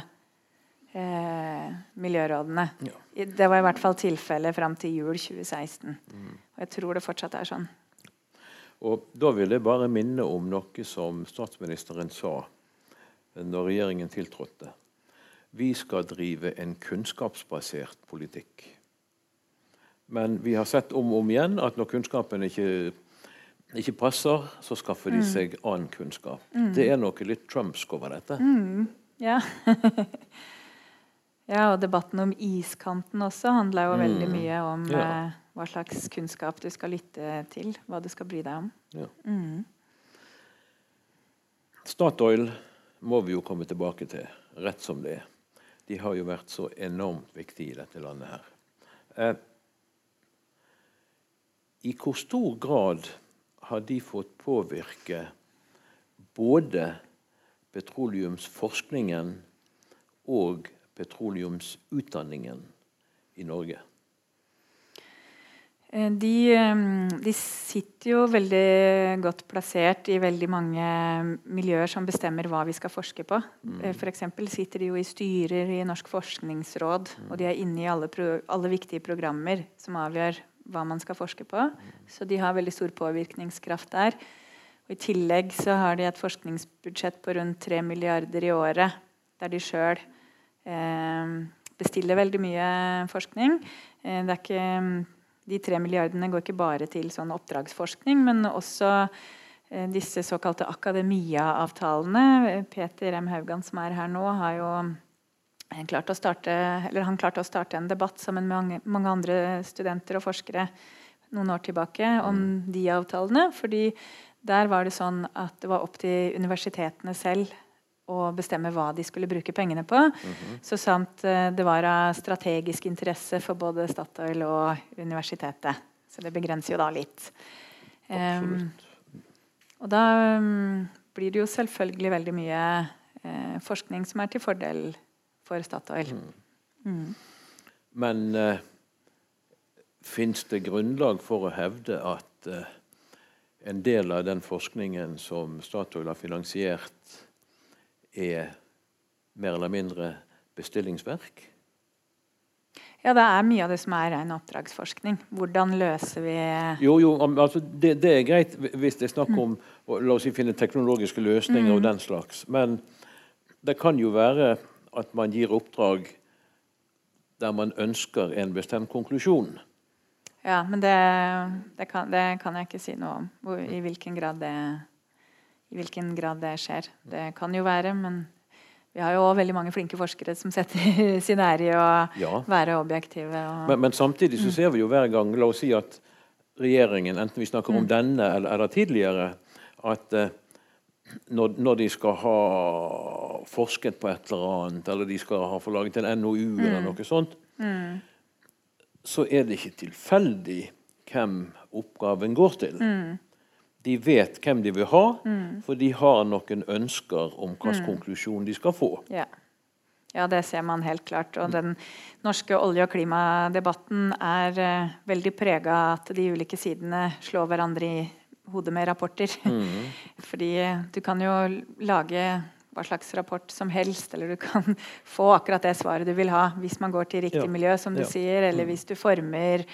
eh, miljørådene. Ja. Det var i hvert fall tilfellet fram til jul 2016. Mm. Og jeg tror det fortsatt er sånn. Og Da vil jeg bare minne om noe som statsministeren sa når regjeringen tiltrådte. Vi skal drive en kunnskapsbasert politikk. Men vi har sett om og om igjen at når kunnskapen ikke, ikke passer, så skaffer de mm. seg annen kunnskap. Mm. Det er noe litt trumsk over dette. Mm. Ja. *laughs* Ja, og debatten om iskanten også handla jo mm. veldig mye om ja. eh, hva slags kunnskap du skal lytte til, hva du skal bry deg om. Ja. Mm. Statoil må vi jo komme tilbake til, rett som det er. De har jo vært så enormt viktige i dette landet her. Eh, I hvor stor grad har de fått påvirke både petroleumsforskningen og petroleumsutdanningen i Norge? Eh, de, eh, de, sitter jo veldig godt plassert i veldig mange miljøer som bestemmer hva vi skal forske på. Mm. Eh, F.eks. sitter de jo i styrer i Norsk forskningsråd, mm. og de er inne i alle, pro, alle, viktige programmer som avgjør hva man skal forske på. Mm. Så de har veldig stor påvirkningskraft der. Og I tillegg så har de et forskningsbudsjett på rundt 3 milliarder i året, der de sjøl bestiller veldig mye forskning. Eh, det er ikke de tre milliardene går ikke bare til sånn oppdragsforskning, men også eh, disse såkalte akademia-avtalene. Peter M. Haugan, som er her nå, har jo eh, klart å starte, han klarte å starte en debatt sammen med mange, mange andre studenter og forskere noen år tilbake om mm. de avtalene. fordi der var det sånn at det var opp til universitetene selv å bestemme hva de skulle bruke pengene på. Mm -hmm. Så sant eh, det var av strategisk interesse for både Statoil og universitetet. Så det begrenser jo da litt. Um, og da um, blir det jo selvfølgelig veldig mye uh, forskning som er til fordel for Statoil. Mm. Mm. Men uh, fins det grunnlag for å hevde at uh, en del av den forskningen som Statoil har finansiert, er mer eller mindre bestillingsverk? Ja, det er mye av det som er ren oppdragsforskning. Hvordan løser vi Jo, jo, altså det, det, er greit hvis det er snakk om å la oss si, finne teknologiske løsninger mm. og den slags. Men det kan jo være at man gir oppdrag der man ønsker en bestemt konklusjon. Ja, men det, det, kan, det kan, jeg ikke si noe om. Hvor, I hvilken grad det i hvilken grad det skjer. Det kan jo være, men vi har jo også veldig mange flinke forskere som setter *laughs* sin ære i å ja. være objektive. Men, men, samtidig så ser vi jo hver gang La oss si at regjeringen, enten vi snakker om mm. denne eller, eller, tidligere, at eh, når, når, de skal ha forsket på et eller annet, eller de skal ha få laget en NOU mm. eller noe sånt, mm. så er det ikke tilfeldig hvem oppgaven går til. Mm. De vet hvem de vil ha, mm. for de har noen ønsker om hvilken mm. konklusjon de skal få. Ja. ja. det ser man helt klart. Og den norske olje- og klimadebatten er uh, veldig prega av at de ulike sidene slår hverandre i hodet med rapporter. Mm. *laughs* Fordi uh, du kan jo lage hva slags rapport som helst, eller du kan *laughs* få akkurat det svaret du vil ha hvis man går til riktig ja. miljø, som du ja. sier, eller mm. hvis du former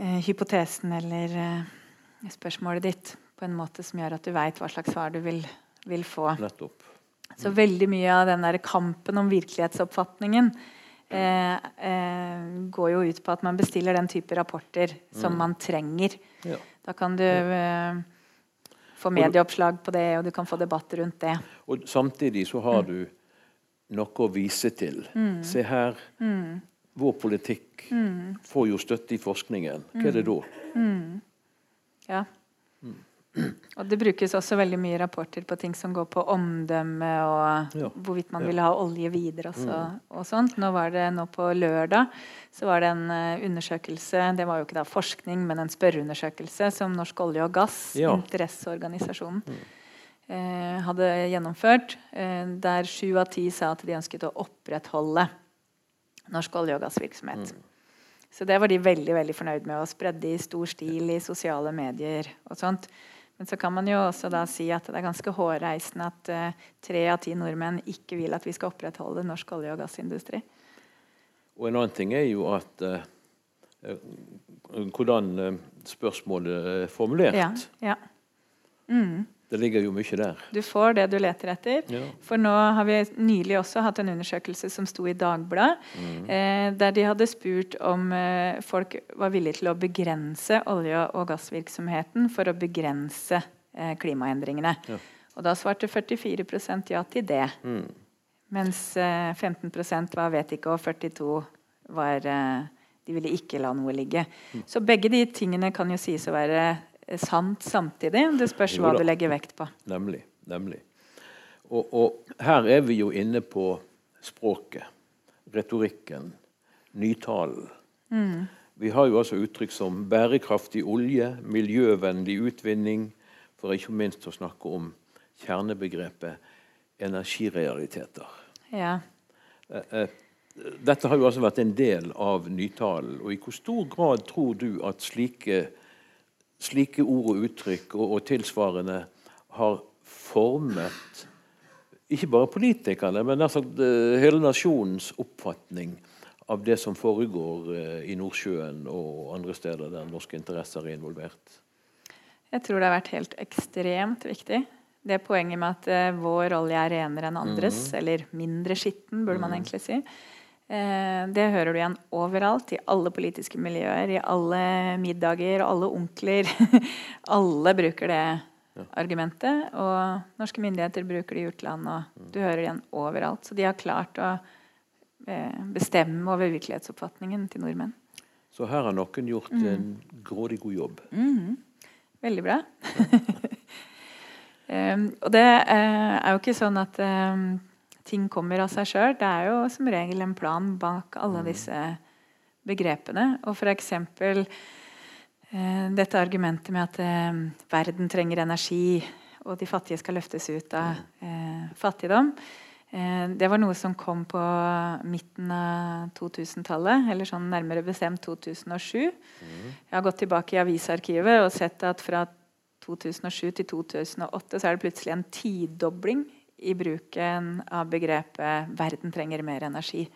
uh, hypotesen eller spørsmålet ditt på en måte som gjør at du veit hva slags svar du vil, vil få. Nettopp. Så veldig mye av den der kampen om virkelighetsoppfatningen eh, eh, går jo ut på at man bestiller den type rapporter som mm. man trenger. Ja. Da kan du eh, få medieoppslag på det, og du kan få debatt rundt det. Og samtidig så har mm. du noe å vise til. Mm. Se her. Mm. Vår politikk mm. får jo støtte i forskningen. Hva er det da? Mm. Ja. Og det brukes også veldig mye rapporter på ting som går på omdømme og ja. hvorvidt man ja. vil ha olje videre også, mm. og sånt. Nå var det nå på lørdag så var det en uh, undersøkelse Det var jo ikke da forskning, men en spørreundersøkelse som Norsk olje og gass, ja. interesseorganisasjonen, mm. eh, hadde gjennomført. Eh, der sju av ti sa at de ønsket å opprettholde norsk olje- og gassvirksomhet. Mm. Så det var de veldig veldig fornøyd med. Å spredde i stor stil i sosiale medier og sånt. Men så kan man jo også da si at det er ganske hårreisende at uh, tre av ti nordmenn ikke vil at vi skal opprettholde norsk olje- og gassindustri. Og en annen ting er jo at uh, hvordan spørsmålet er formulert. Ja, ja. Mm. Det ligger jo mye der. Du får det du leter etter. Ja. For nå har vi nylig også hatt en undersøkelse som sto i Dagbladet, mm. eh, der de hadde spurt om eh, folk var villige til å begrense olje- og gassvirksomheten for å begrense eh, klimaendringene. Ja. Og da svarte 44% ja til det. Mm. Mens 15 eh, var vet ikke, og 42 var eh, de ville ikke la noe ligge. Mm. Så begge de tingene kan jo sies å være sant samtidig. Det spørs hva du legger vekt på. Nemlig. Nemlig. Og, og, her er vi jo inne på språket, retorikken, nytalen. Mm. Vi har jo altså uttrykk som bærekraftig olje, miljøvennlig utvinning, for ikke minst å snakke om kjernebegrepet energirealiteter. Ja. Eh, eh, dette har jo altså vært en del av nytalen. Og i hvor stor grad tror du at slike, slike ord og uttrykk og, og tilsvarende har formet ikke bare politikerne, men altså hele nasjonens oppfatning av det som foregår eh, i Nordsjøen og andre steder der norske interesser er involvert? Jeg tror det har vært helt ekstremt viktig. Det poenget med at uh, vår olje er renere enn andres, mm. eller mindre skitten, burde mm. man egentlig si. Uh, det hører du igjen overalt, i alle politiske miljøer, i alle middager, og alle onkler. *laughs* alle bruker det ja. argumentet. Og norske myndigheter bruker det i utlandet, og du hører det igjen overalt. Så de har klart å uh, bestemme over virkelighetsoppfatningen til nordmenn. Så her har noen gjort mm. en grådig god jobb. Mm. Veldig bra. um, *laughs* og det uh, er jo ikke sånn at um, ting kommer av seg sjøl. Det er jo som regel en plan bak alle mm. disse begrepene. Og for Uh, eh, dette argumentet med at uh, verden trenger energi, og de fattige skal løftes ut av uh, fattigdom. Det var noe som kom på midten av 2000-tallet, eller sånn nærmere bestemt 2007. Mm. Jeg har gått tilbake i avisarkivet og sett at fra 2007 til 2008 så er det plutselig en tidobling i bruken av begrepet 'verden trenger mer energi'.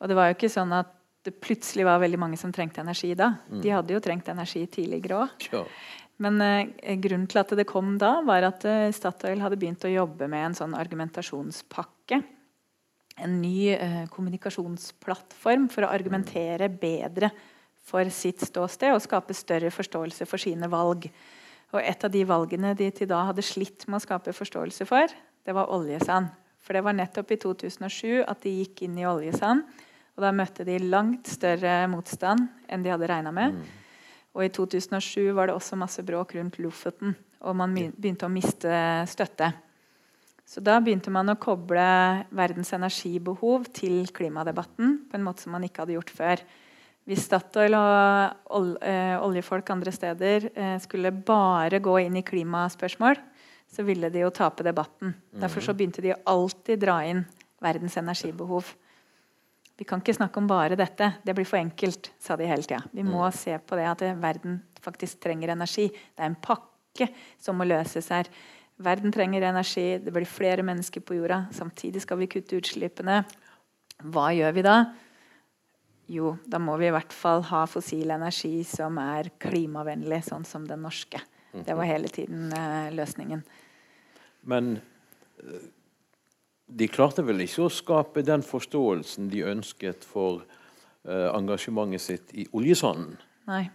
Og det var jo ikke sånn at det plutselig var veldig mange som trengte energi da. De mm. hadde jo trengt energi tidligere òg. Men eh, grunnen til at det kom da, var at eh, Statoil hadde begynt å jobbe med en sånn argumentasjonspakke. En ny eh, kommunikasjonsplattform for å argumentere bedre for sitt ståsted og skape større forståelse for sine valg. Og et av de valgene de til da hadde slitt med å skape forståelse for, det var oljesand. For det var nettopp i 2007 at de gikk inn i oljesand. Og da møtte de langt større motstand enn de hadde regna med. Mm. Og i 2007 var det også masse bråk rundt Lofoten, og man begynte å miste støtte. Så da begynte man å koble verdens energibehov til klimadebatten på en måte som man ikke hadde gjort før. Hvis Statoil og eh, oljefolk andre steder eh, skulle bare gå inn i klimaspørsmål, så ville de jo tape debatten. Derfor så mhm. begynte de å alltid dra inn verdens energibehov. Vi kan ikke snakke om bare dette. Det blir for enkelt, sa de hele tida. Vi må mm. se på det at verden faktisk trenger energi. Det er en pakke som må løses her. Verden trenger energi, det blir flere mennesker på jorda. Samtidig skal vi kutte utslippene. Hva gjør vi da? Jo, da må vi i hvert fall ha fossil energi som er klimavennlig, sånn som den norske. Det var mhm. hele tiden eh, løsningen. Men eh, de klarte vel ikke å skape den forståelsen de ønsket for uh, engasjementet sitt i oljesanden? Nei.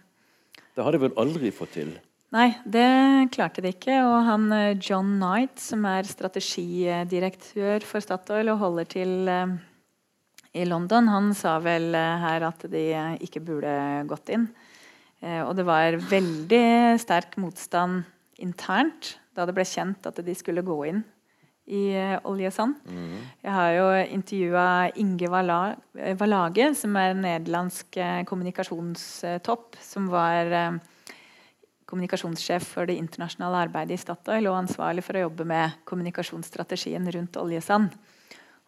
Det hadde de vel aldri fått til? Nei, det klarte de ikke. Og han uh, John Knight, som er strategidirektør for Statoil og holder til uh, i London, han sa vel her at de ikke burde gått inn. og det var veldig sterk motstand internt da det ble kjent at de skulle gå inn i uh, oljesand. Mm. Jeg har jo intervjua Inge Valage, som er en nederlandsk uh, kommunikasjonstopp. Som var kommunikasjonssjef for det internasjonale arbeidet i Statoil og ansvarlig for å jobbe med kommunikasjonsstrategien rundt oljesand.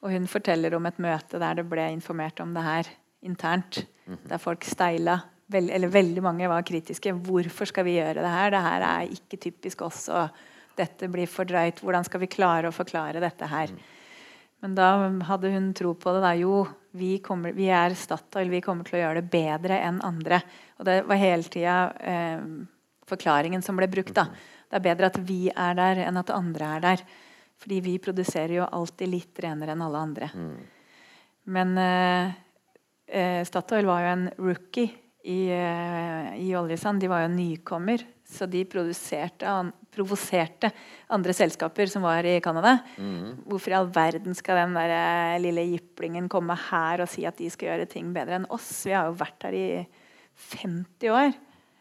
Og hun forteller om et møte der det ble informert om det her internt. Mm. Der folk steila. Eller veldig mange var kritiske. Hvorfor skal vi gjøre det her? Det her er ikke typisk oss. og dette blir for drøyt. Hvordan skal vi klare å forklare dette her? Men da hadde hun tro på det. da, Jo, vi, kommer, vi er Statoil, vi kommer til å gjøre det bedre enn andre. Og det var hele tida eh, forklaringen som ble brukt. da. Det er bedre at vi er der, enn at andre er der. Fordi vi produserer jo alltid litt renere enn alle andre. Mm. Men eh, eh, Statoil var jo en rookie i, eh, i oljesand. De var jo nykommer. Så de provoserte andre selskaper som var i Canada. Mm. Hvorfor i all verden skal den der eh, lille jiplingen komme her og si at de skal gjøre ting bedre enn oss? Vi har jo vært her i 50 år.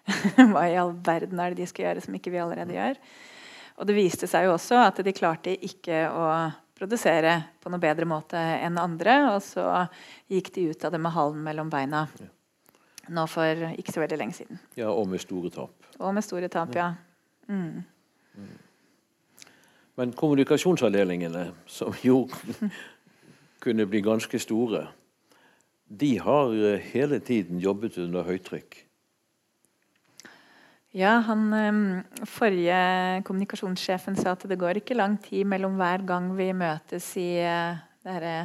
*laughs* Hva i all verden er det de skal gjøre som ikke vi allerede gjør? Og det viste seg jo også at de klarte ikke å produsere på noe bedre måte enn andre. Og så gikk de ut av det med halen mellom beina nå for ikke så veldig lenge siden. Ja, Og med store tap. Og med store tap, ja. Mm. Men kommunikasjonsavdelingene, som jo kunne bli ganske store, de har eh, hele tiden jobbet under høytrykk. Ja, han eh, forrige kommunikasjonssjefen sa at det går ikke lang tid mellom hver gang vi møtes i uh, det herre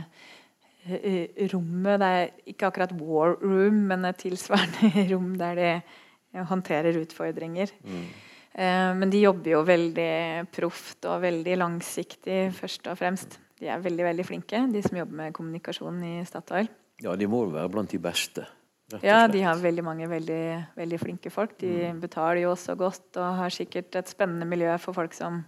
rommet Det er ikke akkurat war room, men et tilsvarende *laughs* rom der de håndterer utfordringer. Mm. Uh, men de jobber jo veldig proft og veldig langsiktig, først og fremst. De er veldig veldig flinke, de som jobber med kommunikasjon i Statoil. Ja, de må være blant de beste. Ja, de har veldig mange veldig, veldig flinke folk. De mm. betaler jo også godt og har sikkert et spennende miljø for folk som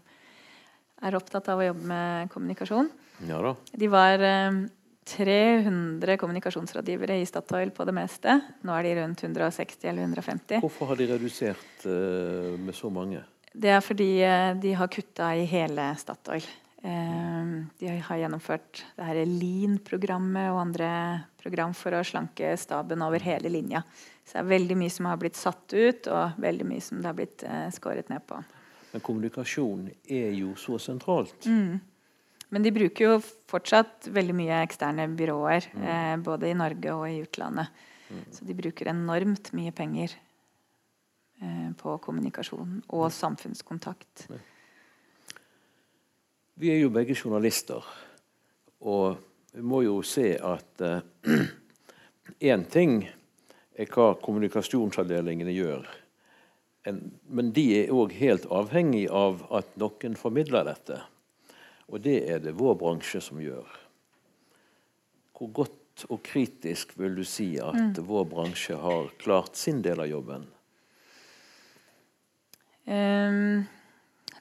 er opptatt av å jobbe med kommunikasjon. Ja da. De var eh, 300 kommunikasjonsrådgivere i Statoil på det meste. Nå er de rundt 160 eller 150. Hvorfor har de redusert uh, med så mange? Det er fordi uh, de har kutta i hele Statoil. Uh, de har gjennomført det her Lean-programmet og andre program for å slanke staben over hele linja. Så det er veldig mye som har blitt satt ut, og veldig mye som det har blitt skåret ned på. Men kommunikasjon er jo så sentralt. Mm. Men de bruker jo fortsatt veldig mye eksterne byråer, mm. eh, både i Norge og i utlandet. Mm. Så de bruker enormt mye penger eh, på kommunikasjon og samfunnskontakt. Ja. Vi er jo begge journalister, og vi må jo se at én eh, *clears throat* ting er hva kommunikasjonsavdelingene gjør, en, men de er òg helt avhengig av at noen formidler dette. Og det er det vår bransje som gjør. Hvor godt og kritisk vil du si at mm. vår bransje har klart sin del av jobben? Um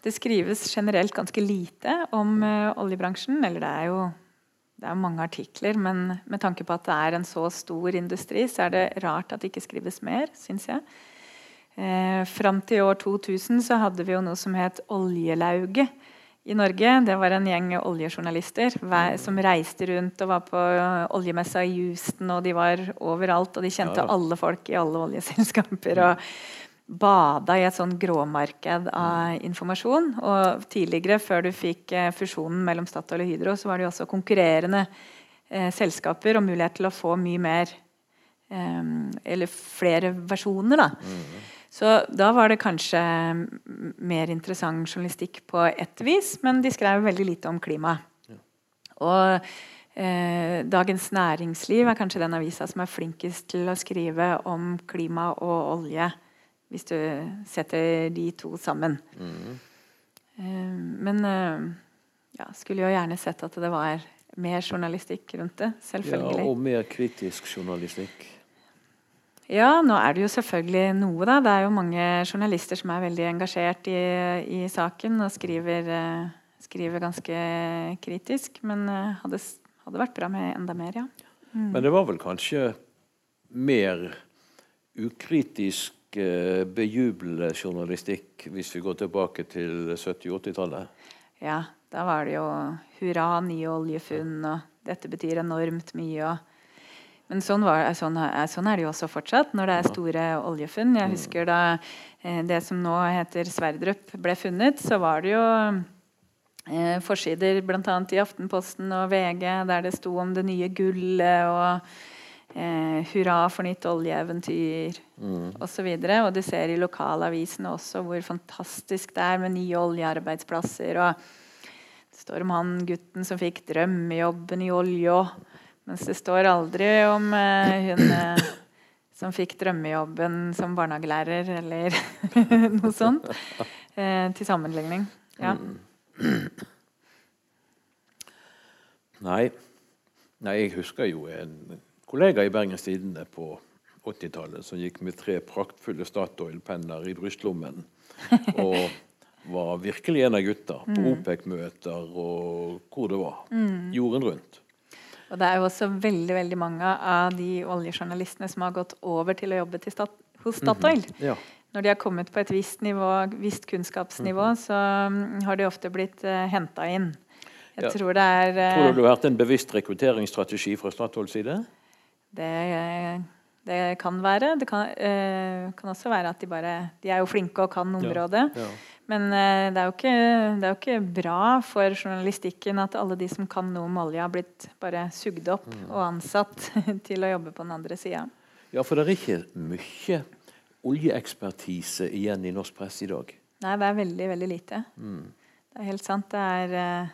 det skrives generelt ganske lite om uh, oljebransjen. Eller det er jo det er mange artikler, men med tanke på at det er en så stor industri, så er det rart at det ikke skrives mer, syns jeg. Eh, Fram til år 2000 så hadde vi jo noe som het Oljelauget i Norge. Det var en gjeng oljejournalister som reiste rundt og var på oljemessa i Houston. Og de var overalt, og de kjente ja. alle folk i alle oljeselskaper. og bada i et sånn gråmarked av informasjon. Og tidligere, før du fikk eh, fusjonen mellom Statoil og Hydro, så var det jo også konkurrerende eh, selskaper og mulighet til å få mye mer eh, Eller flere versjoner, da. Mm. Så da var det kanskje mer interessant journalistikk på ett vis, men de skrev veldig lite om klima. Ja. Og eh, Dagens Næringsliv er kanskje den avisa som er flinkest til å skrive om klima og olje hvis du setter de to sammen. Mm. Eh, men eh, ja, skulle jo gjerne sett at det var mer journalistikk rundt det. Selvfølgelig. Ja, Og mer kritisk journalistikk. Ja, nå er det jo selvfølgelig noe, da. Det er jo mange journalister som er veldig engasjert i, i saken og skriver, uh, skriver, ganske kritisk. Men hadde, hadde, vært bra med enda mer, ja. Mm. Men det var vel kanskje mer ukritisk bejublende journalistikk hvis vi går tilbake til 70-80-tallet? Ja, da var det jo hurra, nye oljefunn, og dette betyr enormt mye. Og, men sånn, var, sånn, sånn, er det jo også fortsatt når det er store oljefunn. Jeg mm. husker da eh, det som nå heter Sverdrup ble funnet, så var det jo eh, forsider bl.a. i Aftenposten og VG der det sto om det nye gullet. og eh, 'Hurra for nytt oljeeventyr' mm. osv. Og, og du ser i lokalavisene også hvor fantastisk det er med nye oljearbeidsplasser. og Det står om han gutten som fikk drømmejobben i olja. Mens det står aldri om eh, hun eh, som fikk drømmejobben som barnehagelærer, eller *laughs* noe sånt. Eh, til sammenligning. Ja. Mm. Nei. Nei, jeg husker jo en kollega i Bergens Tidende på 80-tallet som gikk med tre praktfulle Statoil-penner i brystlommen. *laughs* Og var virkelig en av gutta på mm. OPEC-møter og hvor det var. Mm. Jorden rundt. Og det er jo også veldig veldig mange av de oljejournalistene som har gått over til å jobbe til stat hos Statoil. Mm -hmm. ja. når de har kommet på et visst nivå, visst kunnskapsnivå, Mhm. så mm, har de ofte blitt uh, henta inn. Jeg Ja. tror det er uh, Tror du det har vært en bevisst rekrutteringsstrategi fra Statoils side? det, det kan være. Det kan, uh, kan også være at de bare De er jo flinke og kan området. Ja. Men eh, det, er jo ikke, det er jo ikke bra for journalistikken at alle de som kan noe om olje, har blitt bare sugd opp Mm. og ansatt *laughs* til å jobbe på den andre sida. ja, for det er ikke mye oljeekspertise igjen i norsk press i dag. Nei, det er veldig, veldig lite. Mm. Det er helt sant. Det er eh,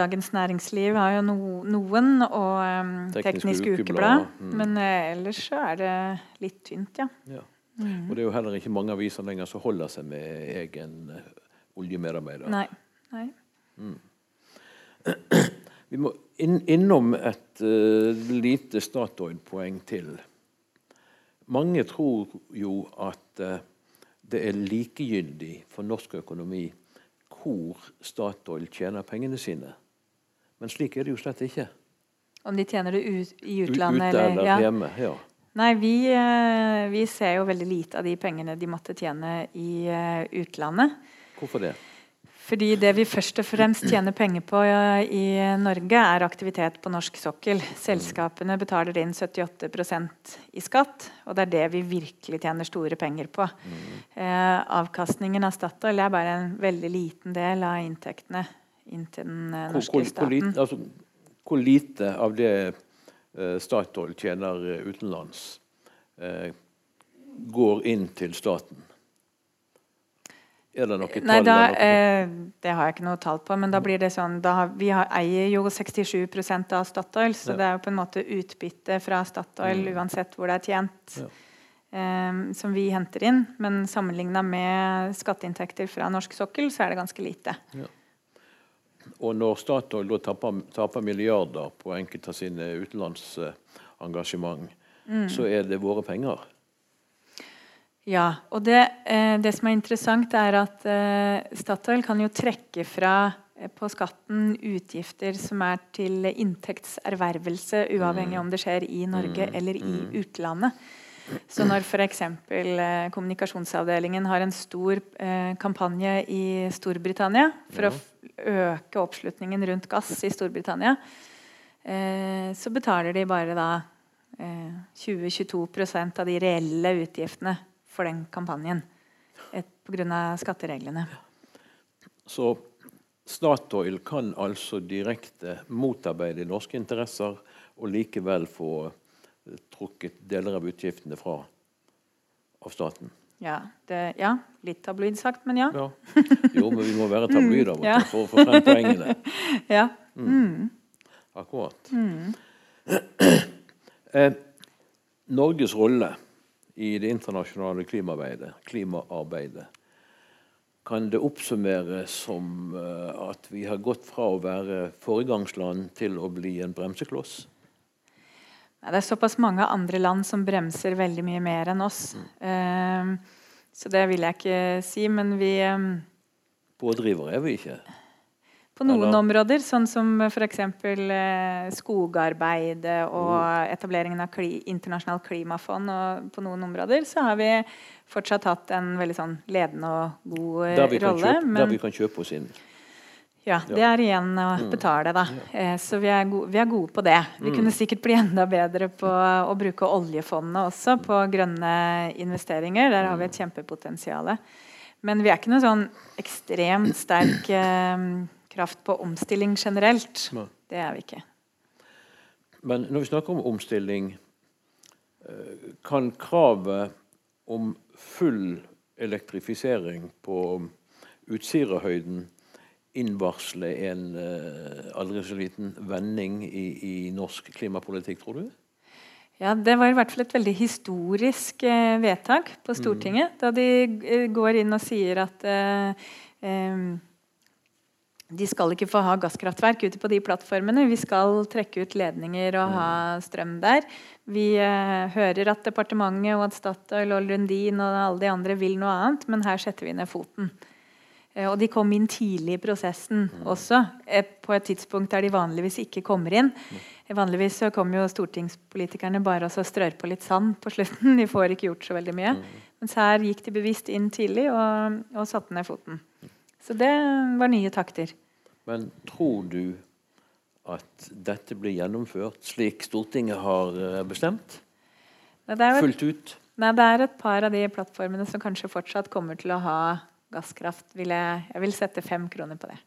Dagens Næringsliv har jo no, noen, og um, Teknisk Ukeblad. mm. Men uh, ellers så er det litt tynt, ja. Ja. Mm. Og det er jo heller ikke mange aviser lenger som holder seg med egen eh, oljemedarbeider. Nei. Nei. *clears throat* Vi må inn, innom et uh, lite Statoil-poeng til. Mange tror jo at uh, det er likegyldig for norsk økonomi hvor Statoil tjener pengene sine. Men slik er det jo slett ikke. Om de tjener det ut, i utlandet Ute eller ja. hjemme. Ja. Nei, vi, eh, vi ser jo veldig lite av de pengene de måtte tjene i eh, utlandet. Hvorfor det? Fordi det vi først og fremst tjener penger på eh, i Norge, er aktivitet på norsk sokkel. Selskapene betaler inn 78% i skatt, og det er det vi virkelig tjener store penger på. Eh, avkastningen av Statoil er bare en veldig liten del av inntektene inn til den Hvor, norske hvor, hvor, staten. lite, altså, hvor lite av det Statoil tjener eh, utenlands, eh, går inn til staten? Er det noe tall? Nei, da, eller noe? eh, det har jeg ikke noe tall på, men da blir det sånn da, Vi har, eier jo 67% av Statoil, så Ja. det er jo på en måte utbytte fra Statoil Mm. uansett hvor det er tjent, Ja. eh, som vi henter inn. Men sammenligna med skatteinntekter fra norsk sokkel, så er det ganske lite. Og når Statoil da taper, taper milliarder på enkelte av sine utenlandsengasjement, Mm. så er det våre penger. Ja, og det, eh, det som er interessant, er at eh, Statoil kan jo trekke fra eh, på skatten utgifter som er til inntektservervelse, uavhengig om det skjer i Norge Mm, eller i mm. utlandet. Så når f.eks. Eh, kommunikasjonsavdelingen har en stor eh, kampanje i Storbritannia for Ja. å øke oppslutningen rundt gass i Storbritannia, eh, så betaler de bare da eh, 20-22 av de reelle utgiftene for den kampanjen pga. skattereglene. Så Statoil kan altså direkte motarbeide norske interesser og likevel få trukket deler av utgiftene fra av staten. Ja, det, ja litt tabloid sagt, men ja. Ja. Jo, men vi må være *laughs* tabloid av Ja. for å få frem poengene. *laughs* ja. Mm. Akkurat. Mm. *clears throat* Eh, Norges rolle i det internasjonale klimaarbeidet, klimaarbeidet kan det oppsummeres som eh, at vi har gått fra å være foregangsland til å bli en bremsekloss? Det er såpass mange andre land som bremser veldig mye mer enn oss. Mm. så det vil jeg ikke si. Men vi ehm, Pådrivere er vi ikke. På noen Eller- områder, sånn som f.eks. Eh, skogarbeidet og etableringen av kli, internasjonalt klimafond, og på noen områder så har vi fortsatt hatt en veldig sånn ledende og god eh, rolle. der vi kan kjøpe oss inn. Ja, det er igjen å Mm. betale, da. Eh, så vi er, gode, vi er gode på det. Vi Mm. kunne sikkert bli enda bedre på å bruke oljefondet også på grønne investeringer. Der har vi et kjempepotensial. Men vi er ikke noe sånn ekstremt sterk eh, kraft på omstilling generelt. Det er vi ikke. Men når vi snakker om omstilling, eh, kan kravet om full elektrifisering på Utsirahøyden innvarsle en eh, aldri så liten vending i, i norsk klimapolitikk, tror du? Ja, Det var i hvert fall et veldig historisk eh, vedtak på Stortinget. Da de eh, går inn og sier at eh, de skal ikke få ha gasskraftverk ute på de plattformene. Vi skal trekke ut ledninger og ha strøm der. Vi eh, hører at departementet og at Statoil og Lundin og alle de andre vil noe annet, men her setter vi ned foten. Eh, Og de kom inn tidlig i prosessen også, eh, på et tidspunkt der de vanligvis ikke kommer inn. Eh, Vanligvis så kommer jo stortingspolitikerne bare og strør på litt sand på slutten. *laughs* De får ikke gjort så veldig mye. Mens her gikk de bevisst inn tidlig og, og satte ned foten. Så det var nye takter. Men tror du at dette blir gjennomført slik Stortinget har bestemt? Er Fullt ut? Nei, det er et par av de plattformene som kanskje fortsatt kommer til å ha gasskraft. Vil jeg, jeg vil sette fem kroner på det.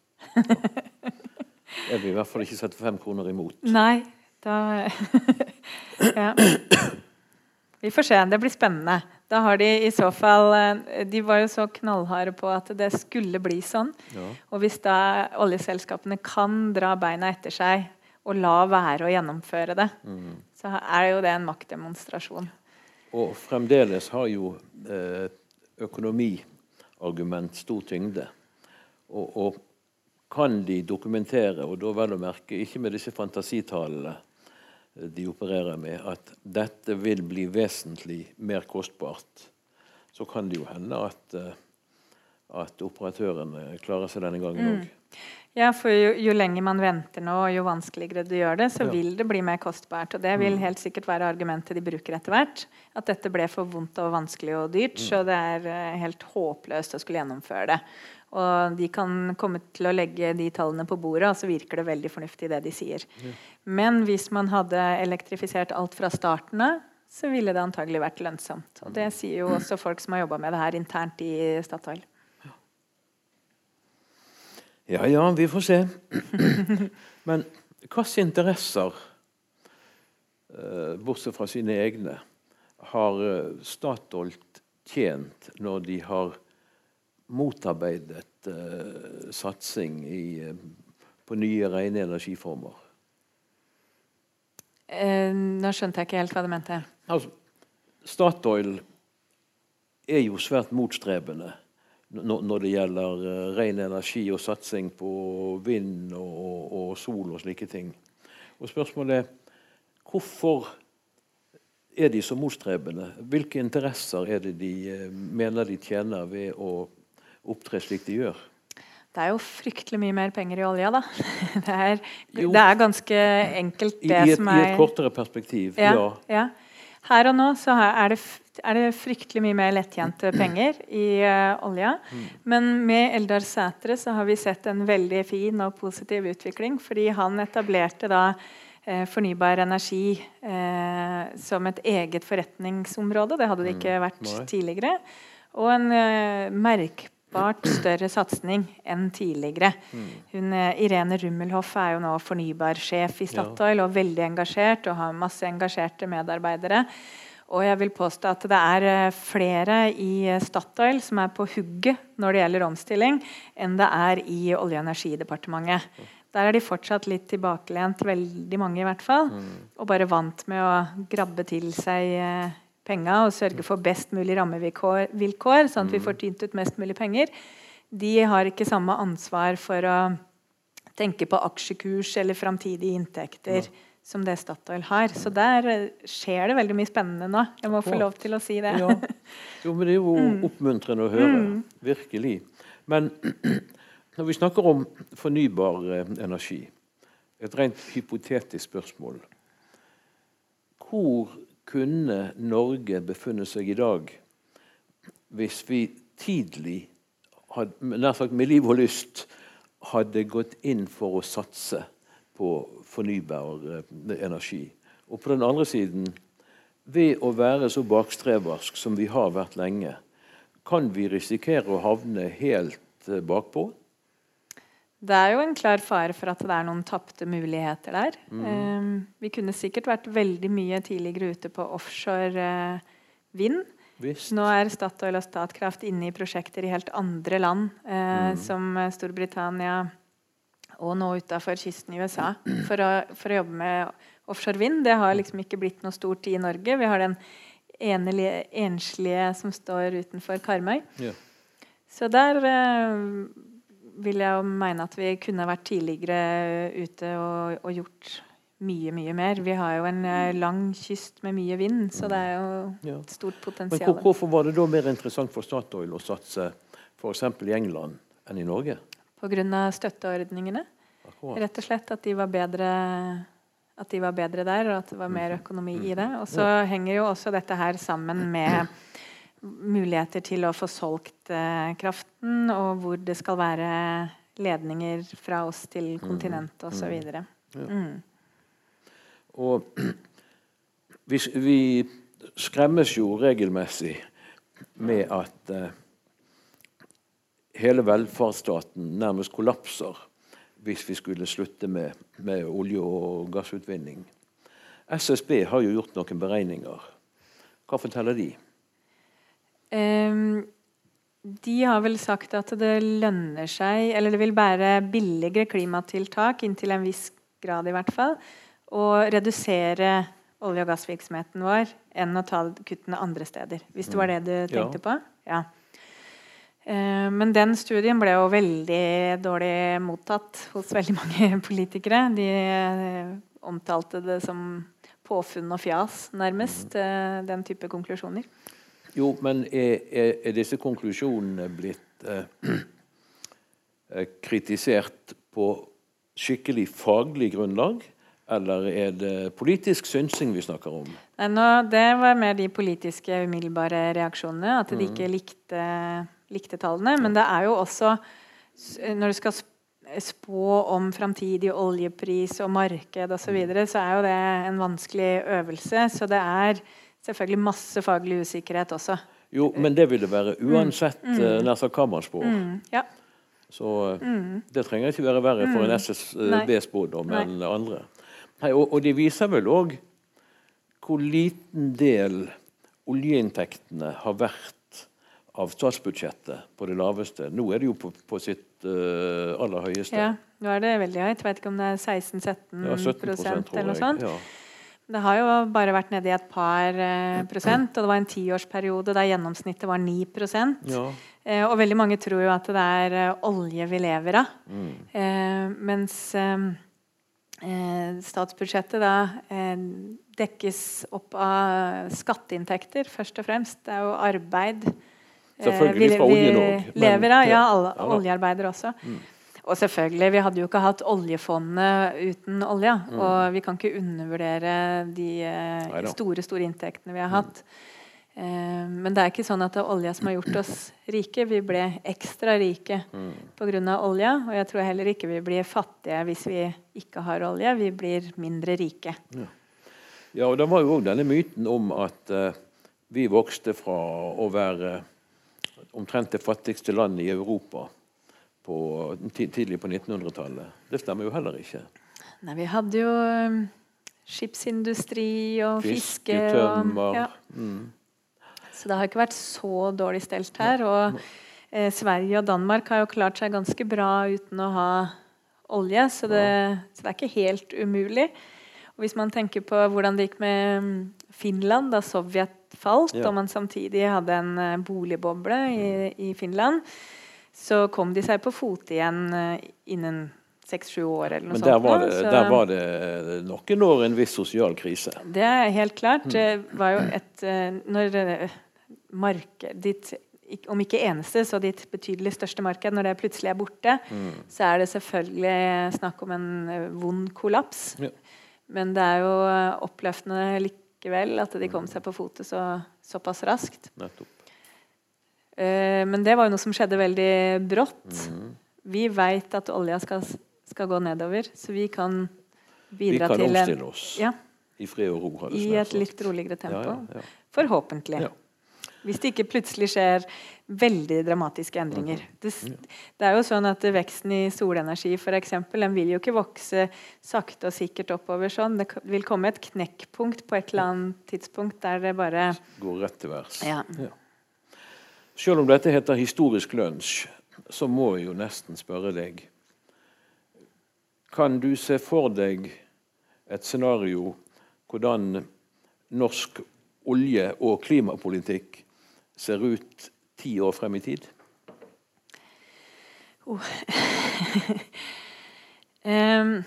Jeg vil i hvert fall ikke sette fem kroner imot. Nei, da *laughs* Ja. Vi får se. Det blir spennende. Da har de i så fall eh, De var jo så knallharde på at det skulle bli sånn. Ja. Og hvis da oljeselskapene kan dra beina etter seg og la være å gjennomføre det, Mm. så er jo det en maktdemonstrasjon. Og fremdeles har jo eh, økonomiargument stor tyngde. Og, og kan de dokumentere, og da vel å merke ikke med disse fantasitallene eh, de opererer med, at dette vil bli vesentlig mer kostbart, så kan det jo hende at, eh, at operatørene klarer seg denne gangen òg. Ja, for jo, jo lenger man venter nå, og jo vanskeligere du gjør det, så Ja. vil det bli mer kostbart. Og det vil helt sikkert være argumentet de bruker etter hvert. At dette ble for vondt og vanskelig og dyrt, så det er eh, helt håpløst å skulle gjennomføre det. Og de kan komme til å legge de tallene på bordet, og så virker det veldig fornuftig det de sier. Men hvis man hadde elektrifisert alt fra starten av, så ville det antagelig vært lønnsomt. Og det sier jo også folk som har jobba med det her internt i Statoil. Ja ja, vi får se. *clears throat* Men hvilke interesser, eh, bortsett fra sine egne, har eh, Statoil tjent når de har motarbeidet eh, satsing i, på nye, rene energiformer? Eh, nå skjønte jeg ikke helt hva du mente. Altså, Statoil er jo svært motstrebende når, det gjelder uh, ren energi og satsing på vind og, og, og sol og slike ting. Og spørsmålet er hvorfor er de så motstrebende? Hvilke interesser er det de eh, mener de tjener ved å opptre slik de gjør? Det er jo fryktelig mye mer penger i olja, da. *laughs* Det er, det er ganske enkelt, I, det et, som I er et kortere perspektiv, ja, ja. ja. Her og nå så er det, er det fryktelig mye mer lettjente penger i uh, olja. Mm. Men med Eldar Sætre så har vi sett en veldig fin og positiv utvikling. Fordi han etablerte da eh, fornybar energi eh, som et eget forretningsområde. Det hadde det ikke vært Mm. Tidligere. Og en merkbart større satsing enn tidligere. Mm. Hun, Irene Rummelhoff er jo nå fornybarsjef i Ja. Statoil og veldig engasjert og har masse engasjerte medarbeidere. Og jeg vil påstå at det er eh, flere i eh, Statoil som er på hugget når det gjelder omstilling, enn det er i Olje- og energidepartementet. Der er de fortsatt litt tilbakelent, veldig mange i hvert fall. Og bare vant med å grabbe til seg eh, penga og sørge for best mulig rammevilkår, vilkår, sånn at vi får tynt ut mest mulig penger. De har ikke samme ansvar for å tenke på aksjekurs eller framtidige inntekter som det Statoil har. Så der eh, skjer det veldig mye spennende nå. Jeg må få lov til å si det. Ja. *laughs* Jo, men det er jo oppmuntrende å høre. Virkelig. Men *clears throat* når vi snakker om fornybar eh, energi, et rent hypotetisk spørsmål Hvor kunne Norge befunnet seg i dag hvis vi tidlig, hadde, nær sagt med liv og lyst, hadde gått inn for å satse på fornybar eh, energi? Og på den andre siden ved å være så bakstreversk som vi har vært lenge, kan vi risikere å havne helt eh, bakpå? Det er jo en klar fare for at det er noen tapte muligheter der. Mm. vi kunne sikkert vært veldig mye tidligere ute på offshore eh, vind. Visst. Nå er Statoil og Statkraft inne i prosjekter i helt andre land, mm. som Storbritannia og nå utafor kysten i USA, for å, for å jobbe med offshore vind. Det har liksom ikke blitt noe stort i Norge. Vi har den enelige, enslige som står utenfor Karmøy. Ja. Så der eh, vil jeg jo mene at vi kunne vært tidligere ute og, og gjort mye, mye mer. Vi har jo en eh, lang kyst med mye vind, så det er jo et stort potensial. Men hvorfor var det da mer interessant for Statoil å satse f.eks. i England enn i Norge? Pga. støtteordningene. Akkurat. Rett og slett at de var bedre at de var bedre der, og at det var mer økonomi i det. Og så henger jo også dette her sammen med, muligheter til å få solgt eh, kraften, og hvor det skal være ledninger fra oss til kontinentet osv. Ja. Mm. Og vi, vi skremmes jo regelmessig med at eh, hele velferdsstaten nærmest kollapser hvis vi skulle slutte med, med olje- og gassutvinning. SSB har jo gjort noen beregninger. Hva forteller de? Um, de har vel sagt at det lønner seg, eller det vil bære billigere klimatiltak inntil en viss grad i hvert fall, å redusere olje- og gassvirksomheten vår enn å ta kuttene andre steder. Hvis det var det du tenkte Ja. på? Ja. Eh, Men den studien ble jo veldig dårlig mottatt hos veldig mange *laughs* politikere. De eh, omtalte det som påfunn og fjas, nærmest. eh, Den type konklusjoner. Jo, men er, er, disse konklusjonene blitt eh, *clears throat* eh, kritisert på skikkelig faglig grunnlag? Eller er det politisk synsing vi snakker om? Nei, nå, det var mer de politiske umiddelbare reaksjonene. At de ikke likte, likte tallene. Men det er jo også Når du skal spå om framtidig oljepris og marked osv., så, videre, så er jo det en vanskelig øvelse. Så det er selvfølgelig masse faglig usikkerhet også. Jo, men det vil det være uansett mm. nær sagt hva man spår. Mm, ja. Så mm. det trenger ikke være verre for en SSB-spådom Nei. enn andre. Nei, og, og de viser vel òg hvor liten del oljeinntektene har vært av statsbudsjettet på det laveste. Nå er det jo på, på sitt uh, aller høyeste. ja. Nå er det veldig høyt. Jeg vet ikke om det er 16-17 Ja, 17 prosent eller noe sånt. Ja. Det har jo bare vært nede i et par eh, prosent, og det var en tiårsperiode der gjennomsnittet var 9 prosent. Ja. Eh, og veldig mange tror jo at det er olje vi lever av. Mm. Eh, mens statsbudsjettet da eh, dekkes opp av skatteinntekter, først og fremst. Det er jo arbeid. Eh, Selvfølgelig vi- fra oljen lever av. Ja, ja. alle, Ja oljearbeidere også. Og selvfølgelig, vi hadde jo ikke hatt oljefondet uten olja. Og vi kan ikke undervurdere de eh, Neida. store, store inntektene vi har hatt. Eh, men det er ikke sånn at det er olja som har gjort oss rike. Vi ble ekstra rike pga. olja. Og jeg tror heller ikke vi blir fattige hvis vi ikke har olje. Vi blir mindre rike. Ja, og det var jo òg denne myten om at uh, vi vokste fra å være omtrent det fattigste landet i Europa på, tidlig på 1900-tallet. Det stemmer jo heller ikke. Nei, vi hadde jo eh, skipsindustri og fiske. Og, ja. mm. Så det har ikke vært så dårlig stelt her. Og eh, Sverige og Danmark har jo klart seg ganske bra uten å ha olje, så det, så det er ikke helt umulig. Og hvis man tenker på hvordan det gikk med mm, Finland da Sovjet falt, Ja. og man samtidig hadde en eh, boligboble i, i Finland, så kom de seg på fote igjen eh, innen seks-sju år eller noe Men sånt. der var, det, så- der var det noen år en viss sosial krise. det er helt klart. Mm. Det var jo et eh, Når eh, marked ditt om ikke eneste, så ditt betydelig største marked, når det plutselig er borte, Mm. så er det selvfølgelig snakk om en eh, vond kollaps. Ja. Men det er jo oppløftende likevel at de kom seg på fote så, såpass raskt. Nettopp. Eh, men det var jo noe som skjedde veldig brått. Mm. Vi veit at olja skal, skal gå nedover, så vi kan Vi bidra kan til en, omstille oss ja, i fred og ro. i et litt roligere tempo. Ja, ja. Forhåpentlig. Hvis det ikke plutselig skjer veldig dramatiske endringer. Det, det er jo sånn at Veksten i solenergi for eksempel, den vil jo ikke vokse sakte og sikkert oppover sånn. Det vil komme et knekkpunkt på et eller annet tidspunkt der det bare Går rett til værs. Ja. Selv om dette heter historisk lunsj, så må jeg jo nesten spørre deg Kan du se for deg et scenario hvordan norsk olje- og klimapolitikk ser ut ti år frem i tid? *laughs* Ehm,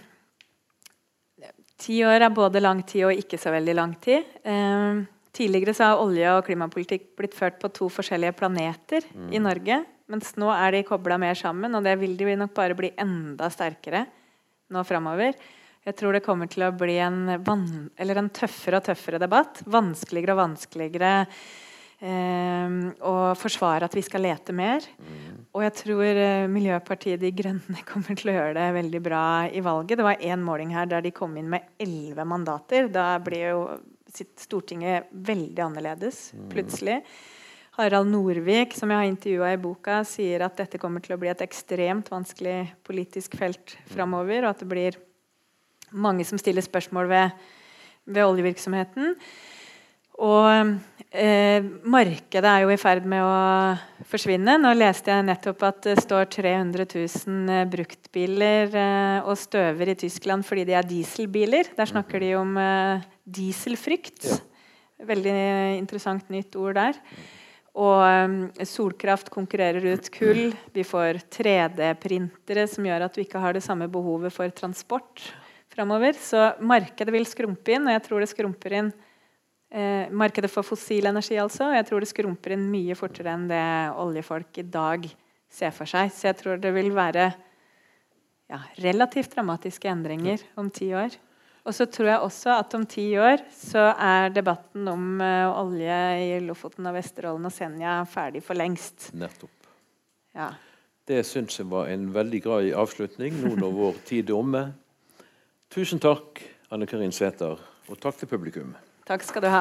Ti år er både lang tid og ikke så veldig lang tid. Um, tidligere så har olje- og klimapolitikk blitt ført på to forskjellige planeter i Norge. Mens nå er de kobla mer sammen, og det vil de nok bare bli enda sterkere nå framover. Jeg tror det kommer til å bli en, en tøffere og tøffere debatt. Vanskeligere og vanskeligere og forsvare at vi skal lete mer. Og jeg tror eh, Miljøpartiet De Grønne *laughs* kommer til å gjøre det veldig bra i valget. Det var én måling her der de kom inn med elleve mandater. Da blir jo Stortinget veldig annerledes plutselig. Harald Norvik, som jeg har intervjua i boka, sier at dette kommer til å bli et ekstremt vanskelig politisk felt framover, og at det blir mange som stiller spørsmål ved, ved oljevirksomheten. Og eh, markedet er jo i ferd med å forsvinne. Nå leste jeg nettopp at det står 300 000 eh, bruktbiler eh, og støver i Tyskland fordi de er dieselbiler. Der snakker de om eh, dieselfrykt. Ja. Veldig interessant nytt ord der. Og um, solkraft konkurrerer ut kull. Vi får 3D-printere som gjør at vi ikke har det samme behovet for transport framover. Så markedet vil skrumpe inn, og jeg tror det skrumper inn eh, markedet for fossil energi, altså. Jeg tror det skrumper inn mye fortere enn det oljefolk i dag ser for seg. Så jeg tror det vil være ja, relativt dramatiske endringer om ti år. Og så tror jeg også at om ti år så er debatten om uh, olje i Lofoten og Vesterålen og Senja ferdig for lengst. Nettopp. Ja. Det syns jeg var en veldig grei avslutning nå når vår tid er omme. Tusen takk, Anne Karin Sæther, og takk til publikum. Takk skal du ha.